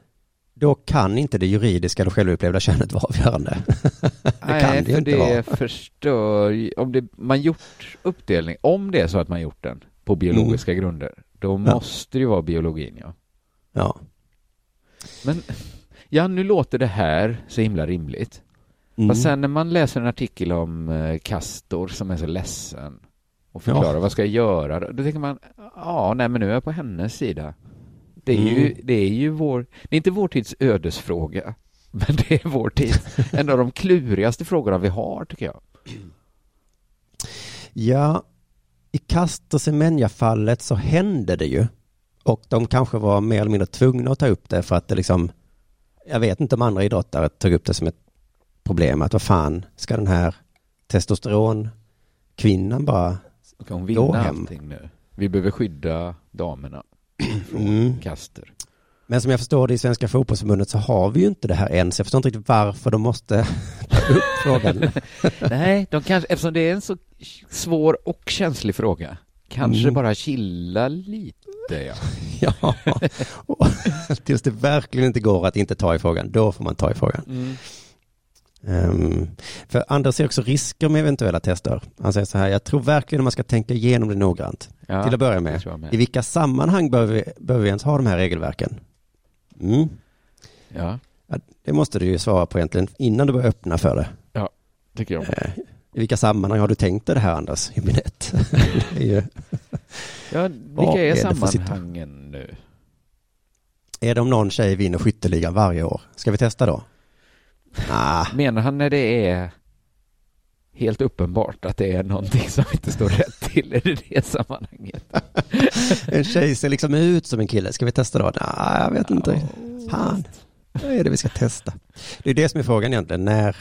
då kan inte det juridiska eller självupplevda könet vara avgörande. det Nej, kan det ju för inte det vara. förstör, om det, man gjort uppdelning, om det är så att man gjort den på biologiska grunder, då måste det ju vara biologin ja. Ja. Men, ja nu låter det här så himla rimligt. Mm. Fast sen när man läser en artikel om eh, Castor som är så ledsen och förklarar vad ska jag göra, då, då tänker man, ja, nej men nu är jag på hennes sida. Det är, ju, Mm. det är ju vår, det är inte vår tids ödesfråga, men det är vår tids, en av de klurigaste frågorna vi har tycker jag. Ja, i Castor Semenya-fallet så hände det ju. Och de kanske var mer eller mindre tvungna att ta upp det för att det liksom, jag vet inte om andra idrottare tog upp det som ett problem. Att vad fan, ska den här testosteronkvinnan bara Ska hon gå vinna hem? allting nu? Vi behöver skydda damerna från Mm. Castor. Men som jag förstår det i Svenska fotbollsförbundet så har vi ju inte det här än. Så jag förstår inte riktigt varför de måste ta upp frågan. Nej, de kanske, eftersom det är en så svår och känslig fråga, kanske Mm. bara chilla lite ja. ja, och tills det verkligen inte går att inte ta i frågan, då får man ta i frågan. Mm. Ehm, för Anders ser också risker med eventuella tester. Han säger så här, jag tror verkligen man ska tänka igenom det noggrant. Ja, Till att börja med, med. i vilka sammanhang behöver vi, behöver vi ens ha de här regelverken? Mm. Ja, Ja, det måste du ju svara på egentligen innan du börjar öppna för det. tycker jag. Eh, I vilka sammanhang har du tänkt dig det här Anders Hübinette? ju, Ja, vilka är är sammanhangen nu? är det om någon tjej vinner skytteligan varje år? Ska vi testa då? Ah, Menar han när det är helt uppenbart att det är någonting som inte står rätt till? Är det det sammanhanget? en tjej ser liksom ut som en kille. Ska vi testa då? Nej, jag vet inte. Fan, vad är det vi ska testa? Det är det som är frågan egentligen. När,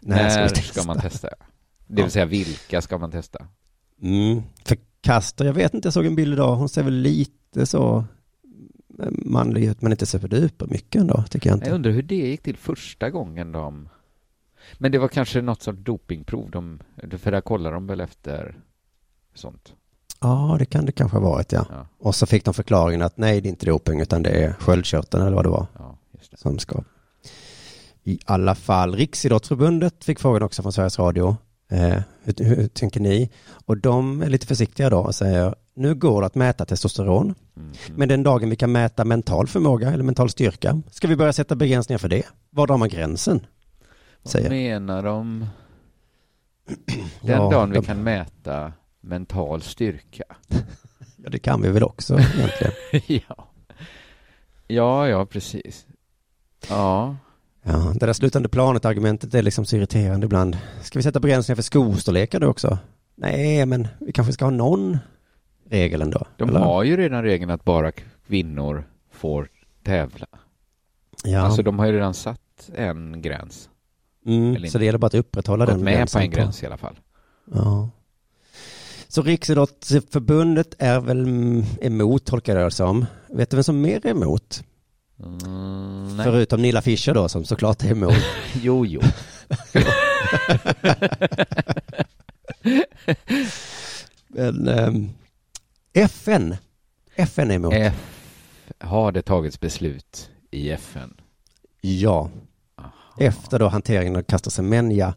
när, ska, När vi testa? ska man testa? Det vill säga, vilka ska man testa? Mm. För Kaster, jag vet inte, jag såg en bild idag. Hon ser väl lite så manlig ut, men inte superduper mycket ändå, tycker jag inte. Jag undrar hur det gick till första gången de... Men det var kanske något sorts dopingprov, de, för där kollar de väl efter sånt. Ja, det kan det kanske ha varit, ja. Ja. Och så fick de förklaringen att nej, det är inte doping, utan det är sköldkörteln eller vad det var Ja, just det. som ska. I alla fall, Riksidrottsförbundet fick frågan också från Sveriges Radio. Eh, hur, hur tänker ni? Och de är lite försiktiga då och säger, nu går det att mäta testosteron, Mm. men den dagen vi kan mäta mental förmåga eller mental styrka, ska vi börja sätta begränsningar för det? Var drar man gränsen? Vad Säger. menar de? Den Ja, dagen vi de- kan mäta mental styrka. Ja, det kan vi väl också egentligen. ja. ja, ja, precis. Ja, Ja, det där slutande planet-argumentet är liksom så irriterande ibland. Ska vi sätta begränsningar för skostorlekar då också? Nej, men vi kanske ska ha någon regel ändå. de eller? har ju redan regeln att bara kvinnor får tävla. Ja, Alltså de har ju redan satt en gräns. mm, så det gäller bara att upprätthålla Gått den med på gränsen en gräns i alla fall. Ja. Så Riksidrottsförbundet är väl emot, tolkar jag det som. Vet du vem som mer är emot? Mm, nej. Förutom Nilla Fischer då, som såklart är emot. Jo, jo. Men ehm, FN, FN är emot. F har det tagits beslut i FN? Ja. Aha. Efter då hanteringen av Castor Semenya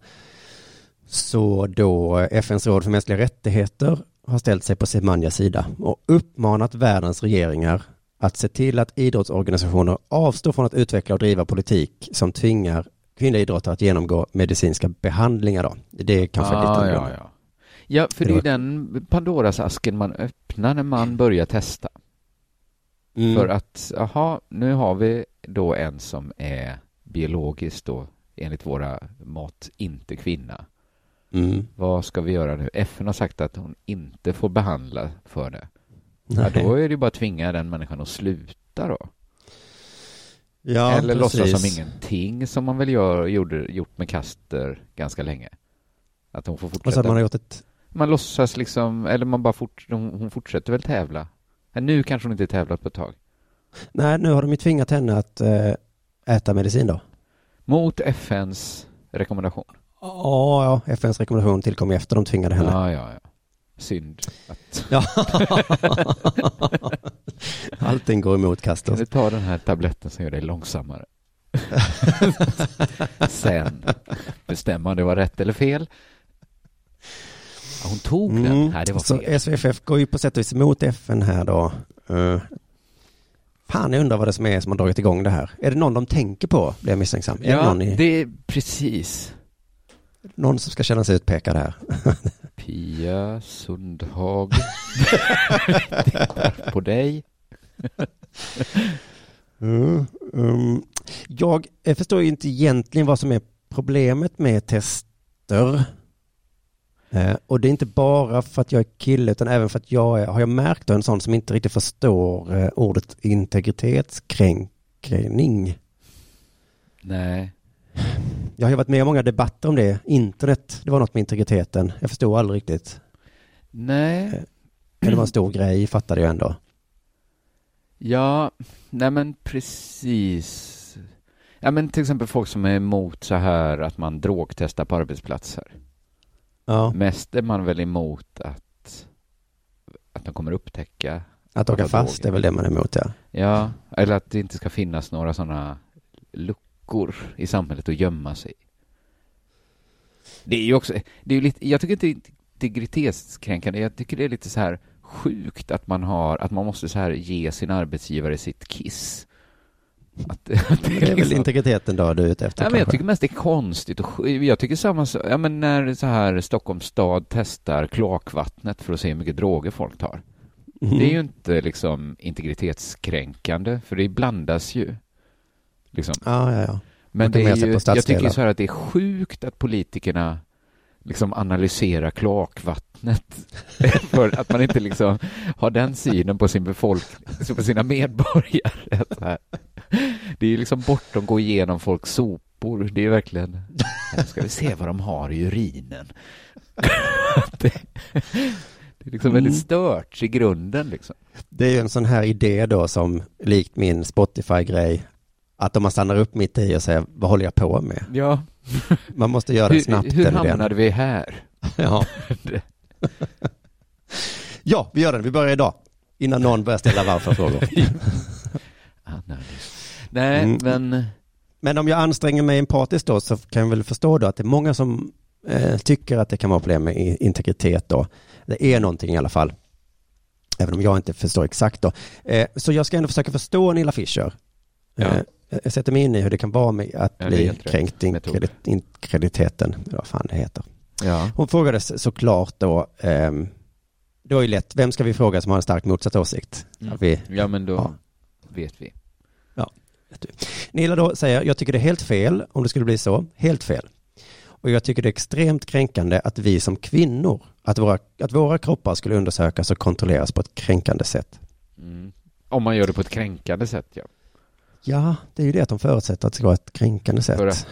så då FNs råd för mänskliga rättigheter har ställt sig på Semanyas sida och uppmanat världens regeringar att se till att idrottsorganisationer avstår från att utveckla och driva politik som tvingar kvinnliga idrottare att genomgå medicinska behandlingar då. Det är kanske ah, lite ja, ja. ja, för Det är den Pandoras asken man öppnar när man börjar testa. Mm. För att, jaha, nu har vi då en som är biologiskt då, enligt våra mått, inte kvinna. Mm. Vad ska vi göra nu? FN har sagt att hon inte får behandla för det. Ja, då är det ju bara att tvinga den människan att sluta då. Ja, Eller låtsas precis. som ingenting som man väl gör, gjorde, gjort med Kaster ganska länge. Att hon får Och så fortsätta. hade man har gjort ett Man låtsas liksom, eller man bara fort, hon, hon fortsätter väl tävla. Nu kanske hon inte tävlat på ett tag. Nej, nu har de ju tvingat henne att eh, äta medicin då. Mot FNs rekommendation. Ja, ja, FNs rekommendation tillkom efter de tvingade henne. Ja, ja, ja. Synd att... Ja. Allting går emot Kan Castor. du ta den här tabletten som gör dig långsammare? Sen bestämma om det var rätt eller fel. Hon tog den. Mm. Nej, det var Så fel. SVFF går ju på sätt och vis emot FN här då. Uh, fan, jag undrar vad det som är som har dragit igång det här. Är det någon de tänker på, blir jag misstänksam? Är det Ja, någon, i, det är precis. någon som ska känna sig utpekad här? Pia Sundhag på dig. Mm, um, jag förstår ju inte egentligen vad som är problemet med tester. Eh, och det är inte bara för att jag är kille utan även för att jag är, har jag märkt en sån som inte riktigt förstår eh, ordet integritetskränkning. Nej. Jag har ju varit med i många debatter om det. Internet, det var något med integriteten. Jag förstod aldrig riktigt. Nej. Men det var en stor grej, fattade jag ändå. Ja, nej men precis. Ja men till exempel folk som är emot så här att man drogtestar på arbetsplatser. Ja. Mest är man väl emot att, att de kommer upptäcka Att åka fast droger. är väl det man är emot, ja. Ja, eller att det inte ska finnas några sådana luckor i samhället att gömma sig. Det är ju också, det är lite, jag tycker inte integritetskränkande, jag tycker det är lite så här sjukt att man har, att man måste så här ge sin arbetsgivare sitt kiss. Att, att Det är väl integriteten då du är ute efter Ja, men jag tycker mest det är konstigt och jag tycker samma ja men när så här Stockholms stad testar kloakvattnet för att se hur mycket droger folk tar. Mhm. Det är ju inte liksom integritetskränkande, för det blandas ju. Liksom. Ja, ja, ja. Men det är ju, jag tycker så här att det är sjukt att politikerna liksom analyserar kloakvattnet för att man inte liksom har den synen på sin befolkning, på sina medborgare. Det är ju liksom bortom gå igenom folks sopor. Det är verkligen, här ska vi se vad de har i urinen. det, det är liksom väldigt Mm. stört i grunden liksom. Det är ju en sån här idé då som likt min Spotify-grej. Att om man stannar upp mitt i och säger vad håller jag på med? Ja. Man måste göra det Hur, snabbt. hur idén. hamnade vi här? Ja. ja, vi gör det. Vi börjar idag. Innan någon börjar ställa varför-frågor. Nej, Mm. men... Men om jag anstränger mig empatiskt då så kan jag väl förstå då att det är många som eh, tycker att det kan vara problem med integritet då. Det är någonting i alla fall. Även om jag inte förstår exakt då. Eh, så jag ska ändå försöka förstå Nilla Fischer. Ja. Eh, jag sätter mig in i hur det kan vara med att Ja, bli kränkt inkredit- inkrediteten. eller Vad fan det heter. Ja. Hon frågades såklart då, ehm, det var ju lätt, vem ska vi fråga som har en starkt motsatt åsikt? Mm. Vi, Ja, men då Ja. vet vi. Ja, vet du. Nilla då säger, jag tycker det är helt fel om det skulle bli så, helt fel. Och jag tycker det är extremt kränkande att vi som kvinnor, att våra, att våra kroppar skulle undersökas och kontrolleras på ett kränkande sätt. Mm. Om man gör det på ett kränkande sätt, ja. Ja, det är ju det att de förutsätter att det ska vara ett kränkande sätt. För att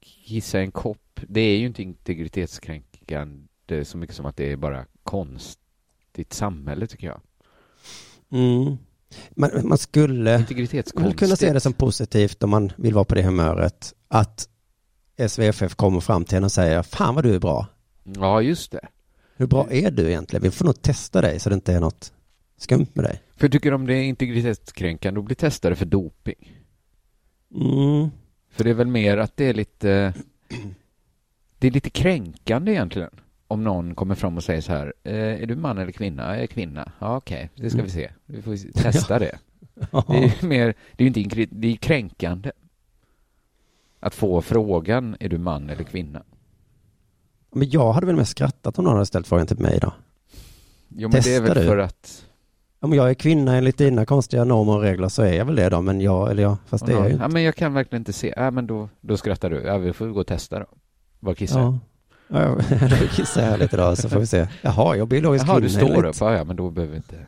kissa en kopp, det är ju inte integritetskränkande så mycket som att det är bara konstigt samhälle, tycker jag. Mm. Man, man skulle kunna se det som positivt om man vill vara på det humöret, att SVFF kommer fram till en och säger, fan vad du är bra. Ja, just det. Hur bra är du egentligen? Vi får nog testa dig så det inte är något skumt med dig. För jag tycker om det är integritetskränkande att bli testade för doping. Mm. För det är väl mer att det är lite... Det är lite kränkande egentligen. Om någon kommer fram och säger så här, eh, är du man eller kvinna? Jag är kvinna. Ja, okej, det ska vi se. Vi får testa det. Det är ju mer, det är inte, det är kränkande. Att få frågan, är du man eller kvinna? Men jag hade väl mest skrattat om någon hade ställt frågan till mig då. Jo, men det är väl du? för att... Om jag är kvinna enligt dina konstiga normer och regler så är jag väl det då, men jag, eller jag, fast det är jag ju Ja, men jag kan verkligen inte se. Ja, men då, då skrattar du. Ja, vi får gå och testa då. Vad kissar Ja. Ja, då kissar jag lite då så får vi se. Jaha, jag är biologisk Jaha, kvinna. du står upp. Ja, ja, men då behöver vi inte...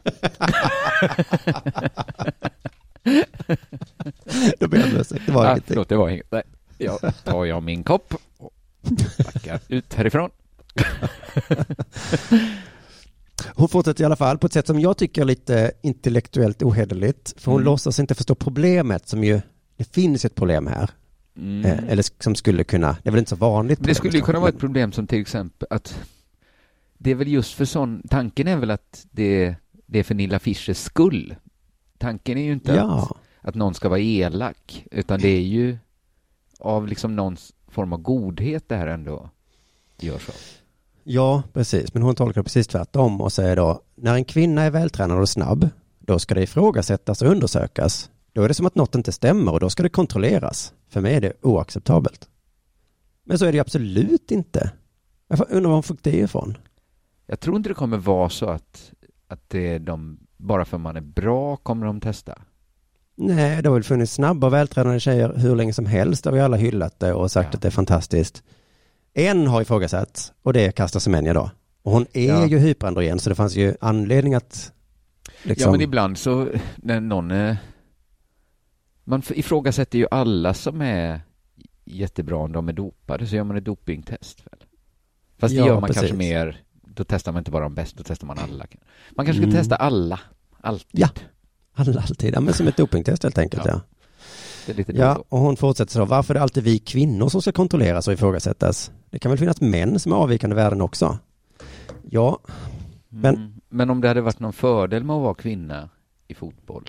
Då ber jag om ursäkt. Det var ja, ingenting. Förlåt, det var inget. Nej, jag tar jag min kopp och backar ut härifrån. Hon fortsätter i alla fall på ett sätt som jag tycker är lite intellektuellt ohederligt. För hon Mm. låtsas inte förstå problemet som ju, det finns ett problem här. Mm. Eh, eller som skulle kunna, det är väl inte så vanligt. Men det skulle ju problem, kunna vara ett problem som till exempel att det är väl just för sån, tanken är väl att det, det är för Nilla Fischers skull. Tanken är ju inte Ja. att, att någon ska vara elak, utan det är ju av liksom någon form av godhet det här ändå gör så. Ja, precis. Men hon tolkar precis tvärtom och säger då, när en kvinna är vältränad och snabb, då ska det ifrågasättas och undersökas. Då är det som att något inte stämmer och då ska det kontrolleras. För mig är det oacceptabelt. Men så är det absolut inte. Jag undrar var hon fick det ifrån. Jag tror inte det kommer vara så att, att det är de, bara för man är bra kommer de testa. Nej, det har väl funnits snabba och vältränade tjejer hur länge som helst. Har vi alla hyllat det och sagt ja. att det är fantastiskt. En har ifrågasatt och det är Kasta Semenya då. Och hon är ja. ju hyperandrogen så det fanns ju anledning att liksom... Ja, men ibland så när någon är... Man ifrågasätter ju alla som är jättebra om de är dopade, så gör man ett dopingtest väl? Fast det ja, gör man precis. kanske mer, då testar man inte bara de bästa, då testar man alla. Man kanske ska mm. testa alla, alltid. Ja, alla, alltid. Ja, men som ett dopingtest helt enkelt, ja. ja. Ja, och hon fortsätter så, varför är det alltid vi kvinnor som ska kontrolleras och ifrågasättas? Det kan väl finnas män som är avvikande värden också? Ja, men... Mm. Men om det hade varit någon fördel med att vara kvinna i fotboll,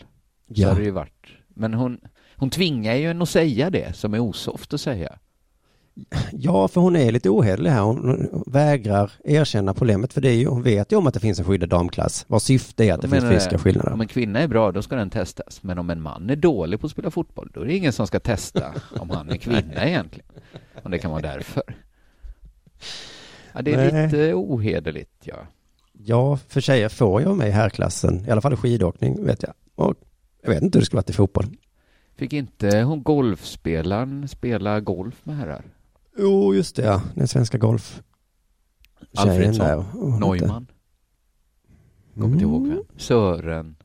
så ja. hade det ju varit... Men hon, hon tvingar ju en att säga det som är osoft att säga. Ja, för hon är lite ohederlig här. Hon vägrar erkänna problemet. För det är ju, hon vet ju om att det finns en skyddad damklass. Vars syfte är att det finns fysiska skillnader. Om en kvinna är bra, då ska den testas. Men om en man är dålig på att spela fotboll, då är det ingen som ska testa om han är kvinna egentligen. Om det kan vara därför. Ja, det är Nej. lite ohederligt, ja. Ja, för tjejer får jag med i herrklassen. I alla fall i skidåkning, vet jag. Och jag vet inte hur det skulle varit i fotboll. Fick inte hon golfspelaren spela golf med herrar? Jo, just det ja. Den svenska golf... Alfredsson. Neumann. Kommer inte ihåg vem. Mm. Sören.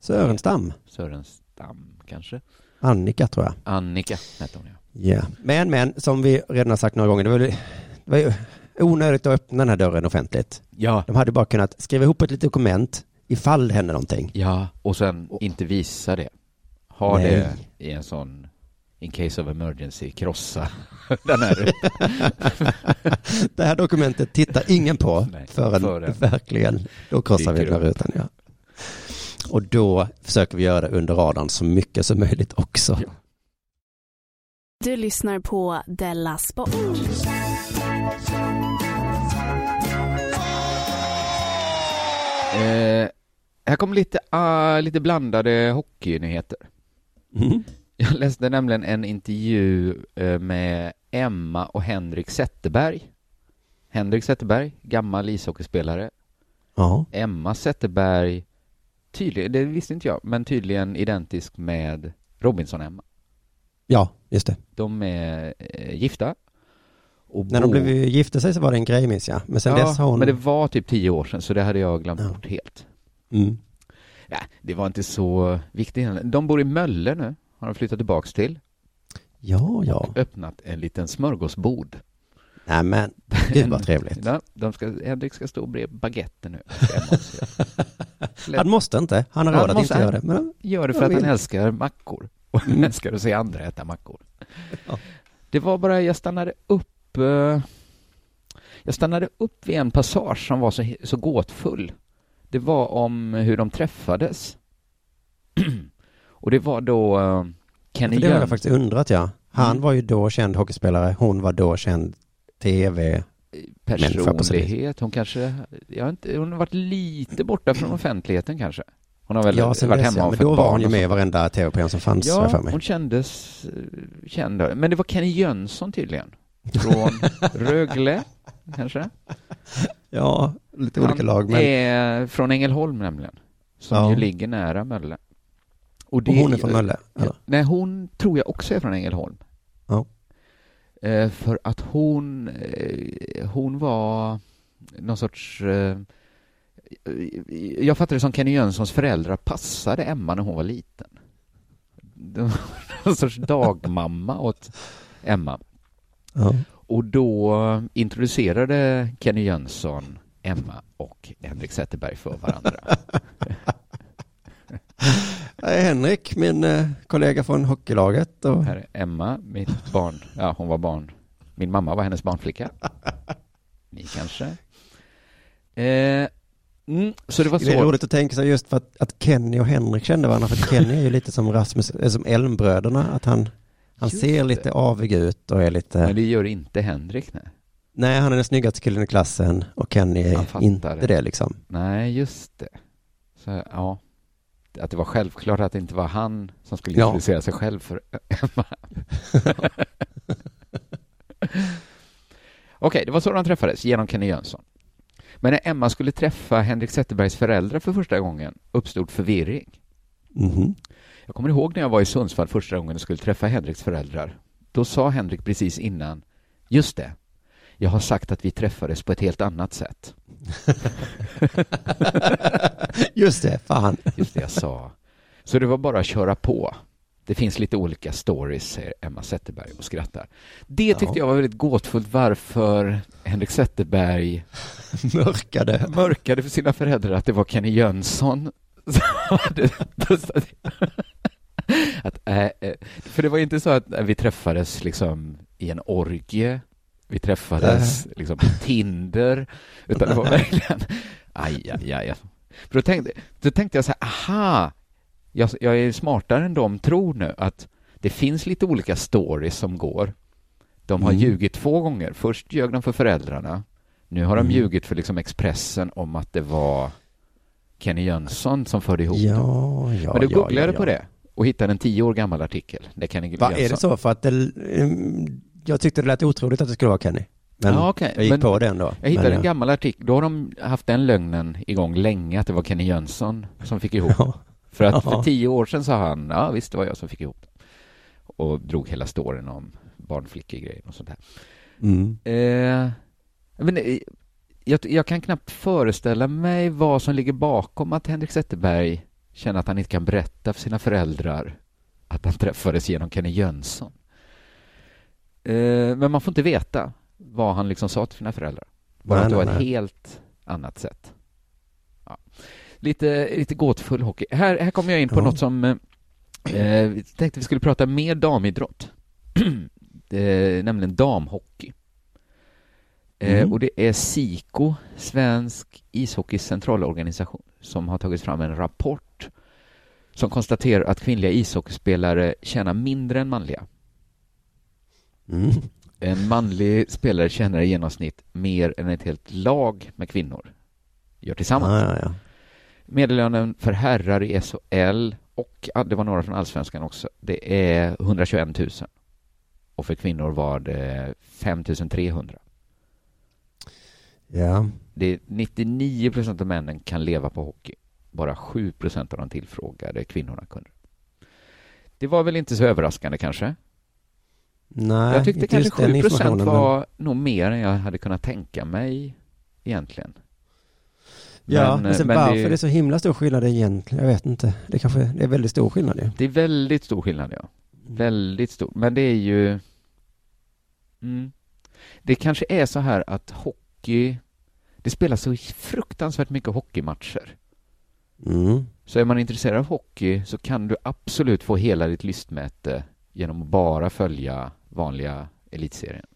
Sörenstam. Sörenstam, kanske. Annika, tror jag. Annika hette hon, ja. Ja. Men, men, som vi redan har sagt några gånger, det var, det var ju onödigt att öppna den här dörren offentligt. Ja. De hade bara kunnat skriva ihop ett litet dokument ifall det hände någonting. Ja, och sen inte visa det. Ha Nej. det i en sån in case of emergency, krossa den här. det här dokumentet tittar ingen på Nej, förrän, förrän verkligen, då krossar vi den här rutan. Ja. Och då försöker vi göra det under radarn så mycket som möjligt också. Ja. Du lyssnar på Della Sport. Eh, här kommer lite, uh, lite blandade hockeynyheter. Mm. Jag läste nämligen en intervju uh, med Emma och Henrik Zetterberg. Henrik Zetterberg, gammal ishockeyspelare. Ja. Emma Zetterberg, tydligen, det visste inte jag, men tydligen identisk med Robinson-Emma. Ja, just det. De är uh, gifta. När de blev gifte sig så var det en grej minns jag. Men sen ja, dess har hon... men det var typ tio år sedan så det hade jag glömt ja. bort helt. Mm. Ja, det var inte så viktigt. De bor i Mölle nu, har de flyttat tillbaks till. Ja, ja. Och öppnat en liten smörgåsbod. Nej men, gud vad trevligt. Ja, de ska, Henrik ska stå bredvid baguetten nu. han måste inte, han har råd att inte göra det. Men gör det för att han älskar mackor. Och han älskar att se andra äta mackor. Ja. Det var bara, jag stannade upp jag stannade upp vid en passage som var så, så gåtfull. Det var om hur de träffades. och det var då uh, Kenny Det har jag faktiskt undrat, ja. Han mm. var ju då känd hockeyspelare, hon var då känd tv personlighet. Hon kanske, jag inte, hon har varit lite borta från offentligheten kanske. Hon har väl ja, varit hemma ja, men då var hon ju med i varenda tv-program som fanns ja, för mig. hon kändes eh, känd. Men det var Kenny Jönsson tydligen. Från Rögle, kanske? Ja, lite olika Han lag. Men... är från Ängelholm nämligen, som ja. ju ligger nära Mölle. Och, det, och hon är från Mölle? Eller? Nej, hon tror jag också är från Ängelholm. Ja. Eh, för att hon, eh, hon var någon sorts eh, jag fattar det som Kenny Jönssons föräldrar passade Emma när hon var liten. Någon sorts dagmamma åt Emma. Ja. Och då introducerade Kenny Jönsson Emma och Henrik Zetterberg för varandra. Henrik, min eh, kollega från hockeylaget. Och... Här är Emma, mitt barn. Ja, hon var barn. Min mamma var hennes barnflicka. Ni kanske. Eh, Mm, så det var så. Det är roligt att tänka sig just för att, att Kenny och Henrik kände varandra, för att Kenny är ju lite som Rasmus, äh, som Elmbröderna, att han, han ser lite avig ut och är lite... Men det gör inte Henrik, nej. Nej, han är den snyggaste killen i klassen och Kenny är inte det. det liksom. Nej, just det. Så, ja. Att det var självklart att det inte var han som skulle introducera ja. sig själv för Emma. Okej, det var så de träffades, genom Kenny Jönsson. Men när Emma skulle träffa Henrik Zetterbergs föräldrar för första gången uppstod förvirring. Mm. Jag kommer ihåg när jag var i Sundsvall första gången och skulle träffa Henriks föräldrar. Då sa Henrik precis innan, just det, jag har sagt att vi träffades på ett helt annat sätt. just det, fan. Just det jag sa. Så det var bara att köra på. Det finns lite olika stories, säger Emma Zetterberg och skrattar. Det tyckte ja. jag var väldigt gåtfullt varför Henrik Zetterberg mörkade. mörkade för sina föräldrar att det var Kenny Jönsson att, äh, för det var inte så att vi träffades liksom i en orgie, vi träffades äh. liksom på Tinder, utan det var verkligen aj, aj, aj. För då tänkte, då tänkte jag så här, aha, jag, jag är smartare än de tror nu att det finns lite olika stories som går. De har mm. ljugit två gånger. Först ljög de för föräldrarna. Nu har mm. de ljugit för liksom Expressen om att det var Kenny Jönsson som förde ihop ja, dem. Ja, Men då ja, googlade jag ja, på det och hittade en tio år gammal artikel. Det Kenny Va, är det så? För att det, mm, jag tyckte det lät otroligt att det skulle vara Kenny. Men ja, okay. jag gick Men på den då. Jag hittade Men, en gammal artikel. Då har de haft den lögnen igång länge, att det var Kenny Jönsson som fick ihop ja. För att för tio år sedan sa han, ja visst det var jag som fick ihop det. Och drog hela storyn om barnflickegrejen och sånt där. Mm. Eh, men, eh, jag, jag, kan knappt föreställa mig vad som ligger bakom att Henrik Zetterberg känner att han inte kan berätta för sina föräldrar att han träffades genom Kenny Jönsson. Eh, men man får inte veta vad han liksom sa till sina föräldrar. Bara nej, att det var ett helt annat sätt. Ja lite, lite gåtfull hockey. Här, här kommer jag in på ja. något som eh, vi tänkte vi skulle prata mer damidrott. eh, nämligen damhockey. Eh, mm. Och det är SIKO, Svensk ishockeys centralorganisation, som har tagit fram en rapport som konstaterar att kvinnliga ishockeyspelare tjänar mindre än manliga. Mm. En manlig spelare tjänar i genomsnitt mer än ett helt lag med kvinnor gör tillsammans. Ja, ja, ja. Medellönen för herrar i SHL och det var några från allsvenskan också. Det är 121 000. Och för kvinnor var det 5 300. Ja. Det är 99 procent av männen kan leva på hockey. Bara 7 procent av de tillfrågade kvinnorna kunde. Det var väl inte så överraskande kanske? Nej, Jag tyckte kanske 7 procent var men... nog mer än jag hade kunnat tänka mig egentligen. Ja, men, sen men varför det är... det är så himla stor skillnad egentligen, jag vet inte. Det kanske det är väldigt stor skillnad ju. Det är väldigt stor skillnad, ja. Väldigt stor. Men det är ju... Mm. Det kanske är så här att hockey... Det spelas så fruktansvärt mycket hockeymatcher. Mm. Så är man intresserad av hockey så kan du absolut få hela ditt lystmäte genom att bara följa vanliga elitserien.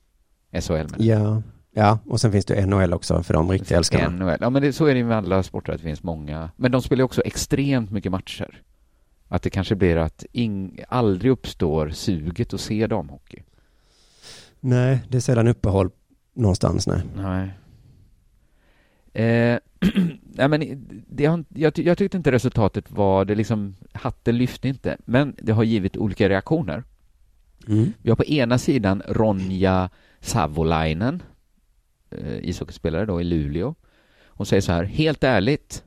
SHL menar Ja. Ja, och sen finns det NHL också för de riktiga älskarna. NHL. Ja, men det, så är det med alla sporter, att det finns många. Men de spelar också extremt mycket matcher. Att det kanske blir att ing, aldrig uppstår suget att se damhockey. Nej, det är sällan uppehåll någonstans, nej. Nej. Eh, nej men det har, jag, jag tyckte inte resultatet var, det liksom, hatten lyfte inte, men det har givit olika reaktioner. Mm. Vi har på ena sidan Ronja Savolainen eh, ishockeyspelare då i Luleå. Hon säger så här, helt ärligt,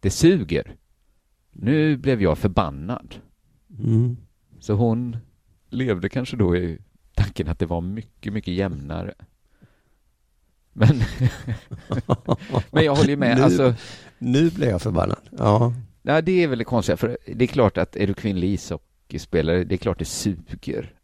det suger. Nu blev jag förbannad. Mm. Så hon levde kanske då i tanken att det var mycket, mycket jämnare. Men, men jag håller ju med. Nu, alltså, nu blev jag förbannad. Ja. ja, det är väl det konstiga. För det är klart att är du kvinnlig ishockeyspelare, det är klart det suger.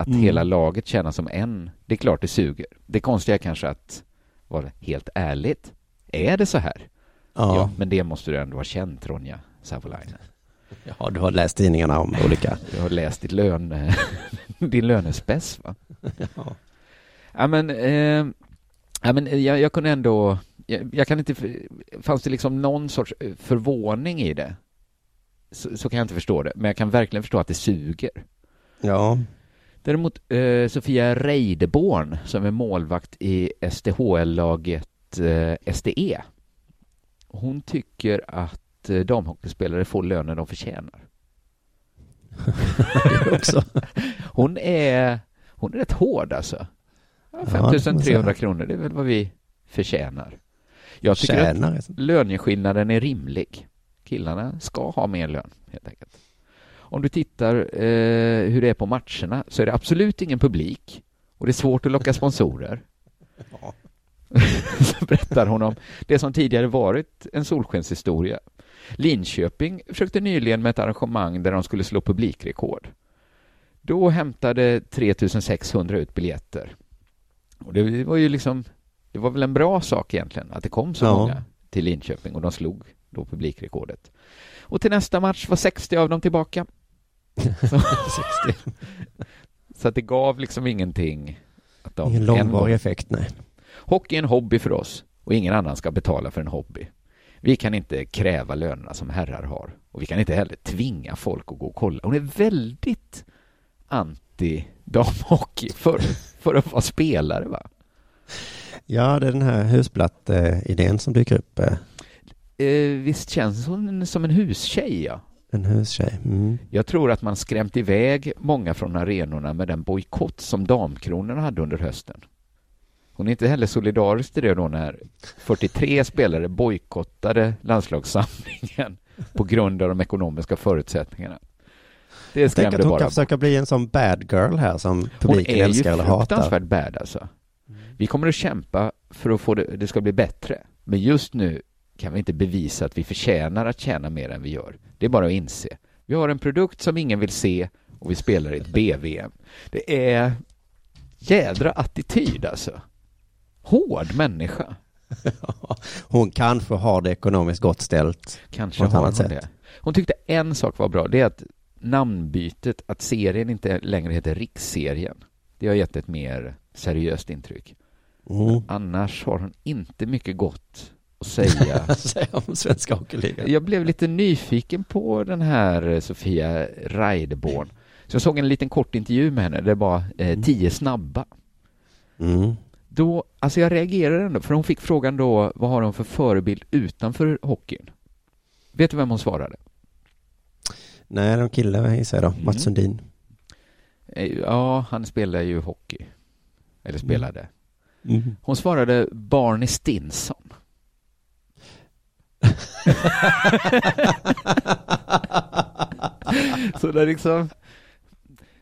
Att mm. hela laget känner som en, det är klart det suger. Det konstiga är kanske att var helt ärligt. Är det så här? Ja. ja men det måste du ändå ha känt, Ronja Savolainen. Ja, du har läst tidningarna om olika... Du har läst ditt lön, din lönespess, va? Ja. Ja, men, eh, ja, men jag, jag kunde ändå... jag, jag kan inte, fanns det liksom någon sorts förvåning i det så, så, kan jag inte förstå det, men jag kan verkligen förstå att det suger. Ja. Däremot eh, Sofia Reideborn som är målvakt i SDHL-laget eh, SDE. Hon tycker att eh, damhockeyspelare får lönen de förtjänar. också. hon är, hon är rätt hård alltså. 5300 ja, kronor, det är väl vad vi förtjänar. Jag tycker Tjänar. att löneskillnaden är rimlig. Killarna ska ha mer lön, helt enkelt. Om du tittar eh, hur det är på matcherna så är det absolut ingen publik och det är svårt att locka sponsorer. Ja. så berättar hon om det som tidigare varit en solskenshistoria. Linköping försökte nyligen med ett arrangemang där de skulle slå publikrekord. Då hämtade 3600 ut biljetter. Och det var ju liksom, det var väl en bra sak egentligen att det kom så ja. många till Linköping och de slog då publikrekordet. Och till nästa match var 60 av dem tillbaka. Så, att det gav liksom ingenting. Att de Ingen långvarig effekt, nej. Hockey är en hobby för oss och ingen annan ska betala för en hobby. Vi kan inte kräva lönerna som herrar har och vi kan inte heller tvinga folk att gå och kolla. Hon är väldigt anti damhockey för, för att vara spelare va? Ja, det är den här husplatt-idén som dyker upp. Eh. eh, visst känns hon som en hustjej ja. En hustjej. Mm. Jag tror att man skrämt iväg många från arenorna med den bojkott som Damkronorna hade under hösten. Hon är inte heller solidarisk till det då när 43 spelare bojkottade landslagssamlingen på grund av de ekonomiska förutsättningarna. Det jag tänker att hon bara. kan försöka bli en sån bad girl här som publiken älskar eller hatar. Hon är ju fruktansvärt bad alltså. Vi kommer att kämpa för att få det, det ska bli bättre. Men just nu kan vi inte bevisa att vi förtjänar att tjäna mer än vi gör. Det är bara att inse. Vi har en produkt som ingen vill se och vi spelar i ett BVM. Det är jädra attityd alltså. Hård människa. hon kanske har det ekonomiskt gott ställt. Kanske har hon sätt. det. Hon tyckte en sak var bra, det är att namnbytet, att serien inte längre heter Riksserien. Det har gett ett mer seriöst intryck. Mm. Annars har hon inte mycket gott att säga. säga om svenska hockeyligan. Jag blev lite nyfiken på den här Sofia Reideborn. Så jag såg en liten kort intervju med henne, det var eh, mm. tio snabba. Mm. Då, alltså jag reagerade ändå, för hon fick frågan då, vad har hon för förebild utanför hockeyn? Vet du vem hon svarade? Nej, någon kille gissar jag då, mm. Mats Sundin. Eh, ja, han spelar ju hockey. Eller mm. spelade. Mm. Hon svarade Barney Stinson. så det är liksom...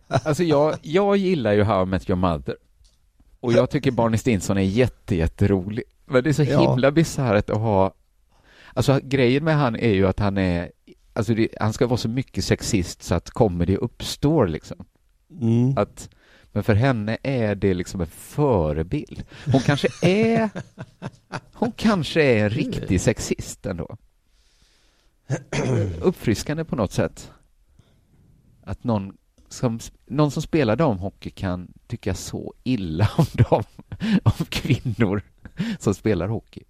Alltså jag, jag gillar ju How I Met Your Mother. Och jag tycker Barney Stinson är jätte, jätterolig. Men det är så ja. himla bisarrt att ha... Alltså grejen med han är ju att han är... Alltså det, han ska vara så mycket sexist så att comedy uppstår liksom. Mm. Att, men för henne är det liksom en förebild. Hon kanske är... Hon kanske är en riktig sexist ändå. Uppfriskande på något sätt. Att någon som, någon som spelar damhockey kan tycka så illa om dem, om kvinnor som spelar hockey.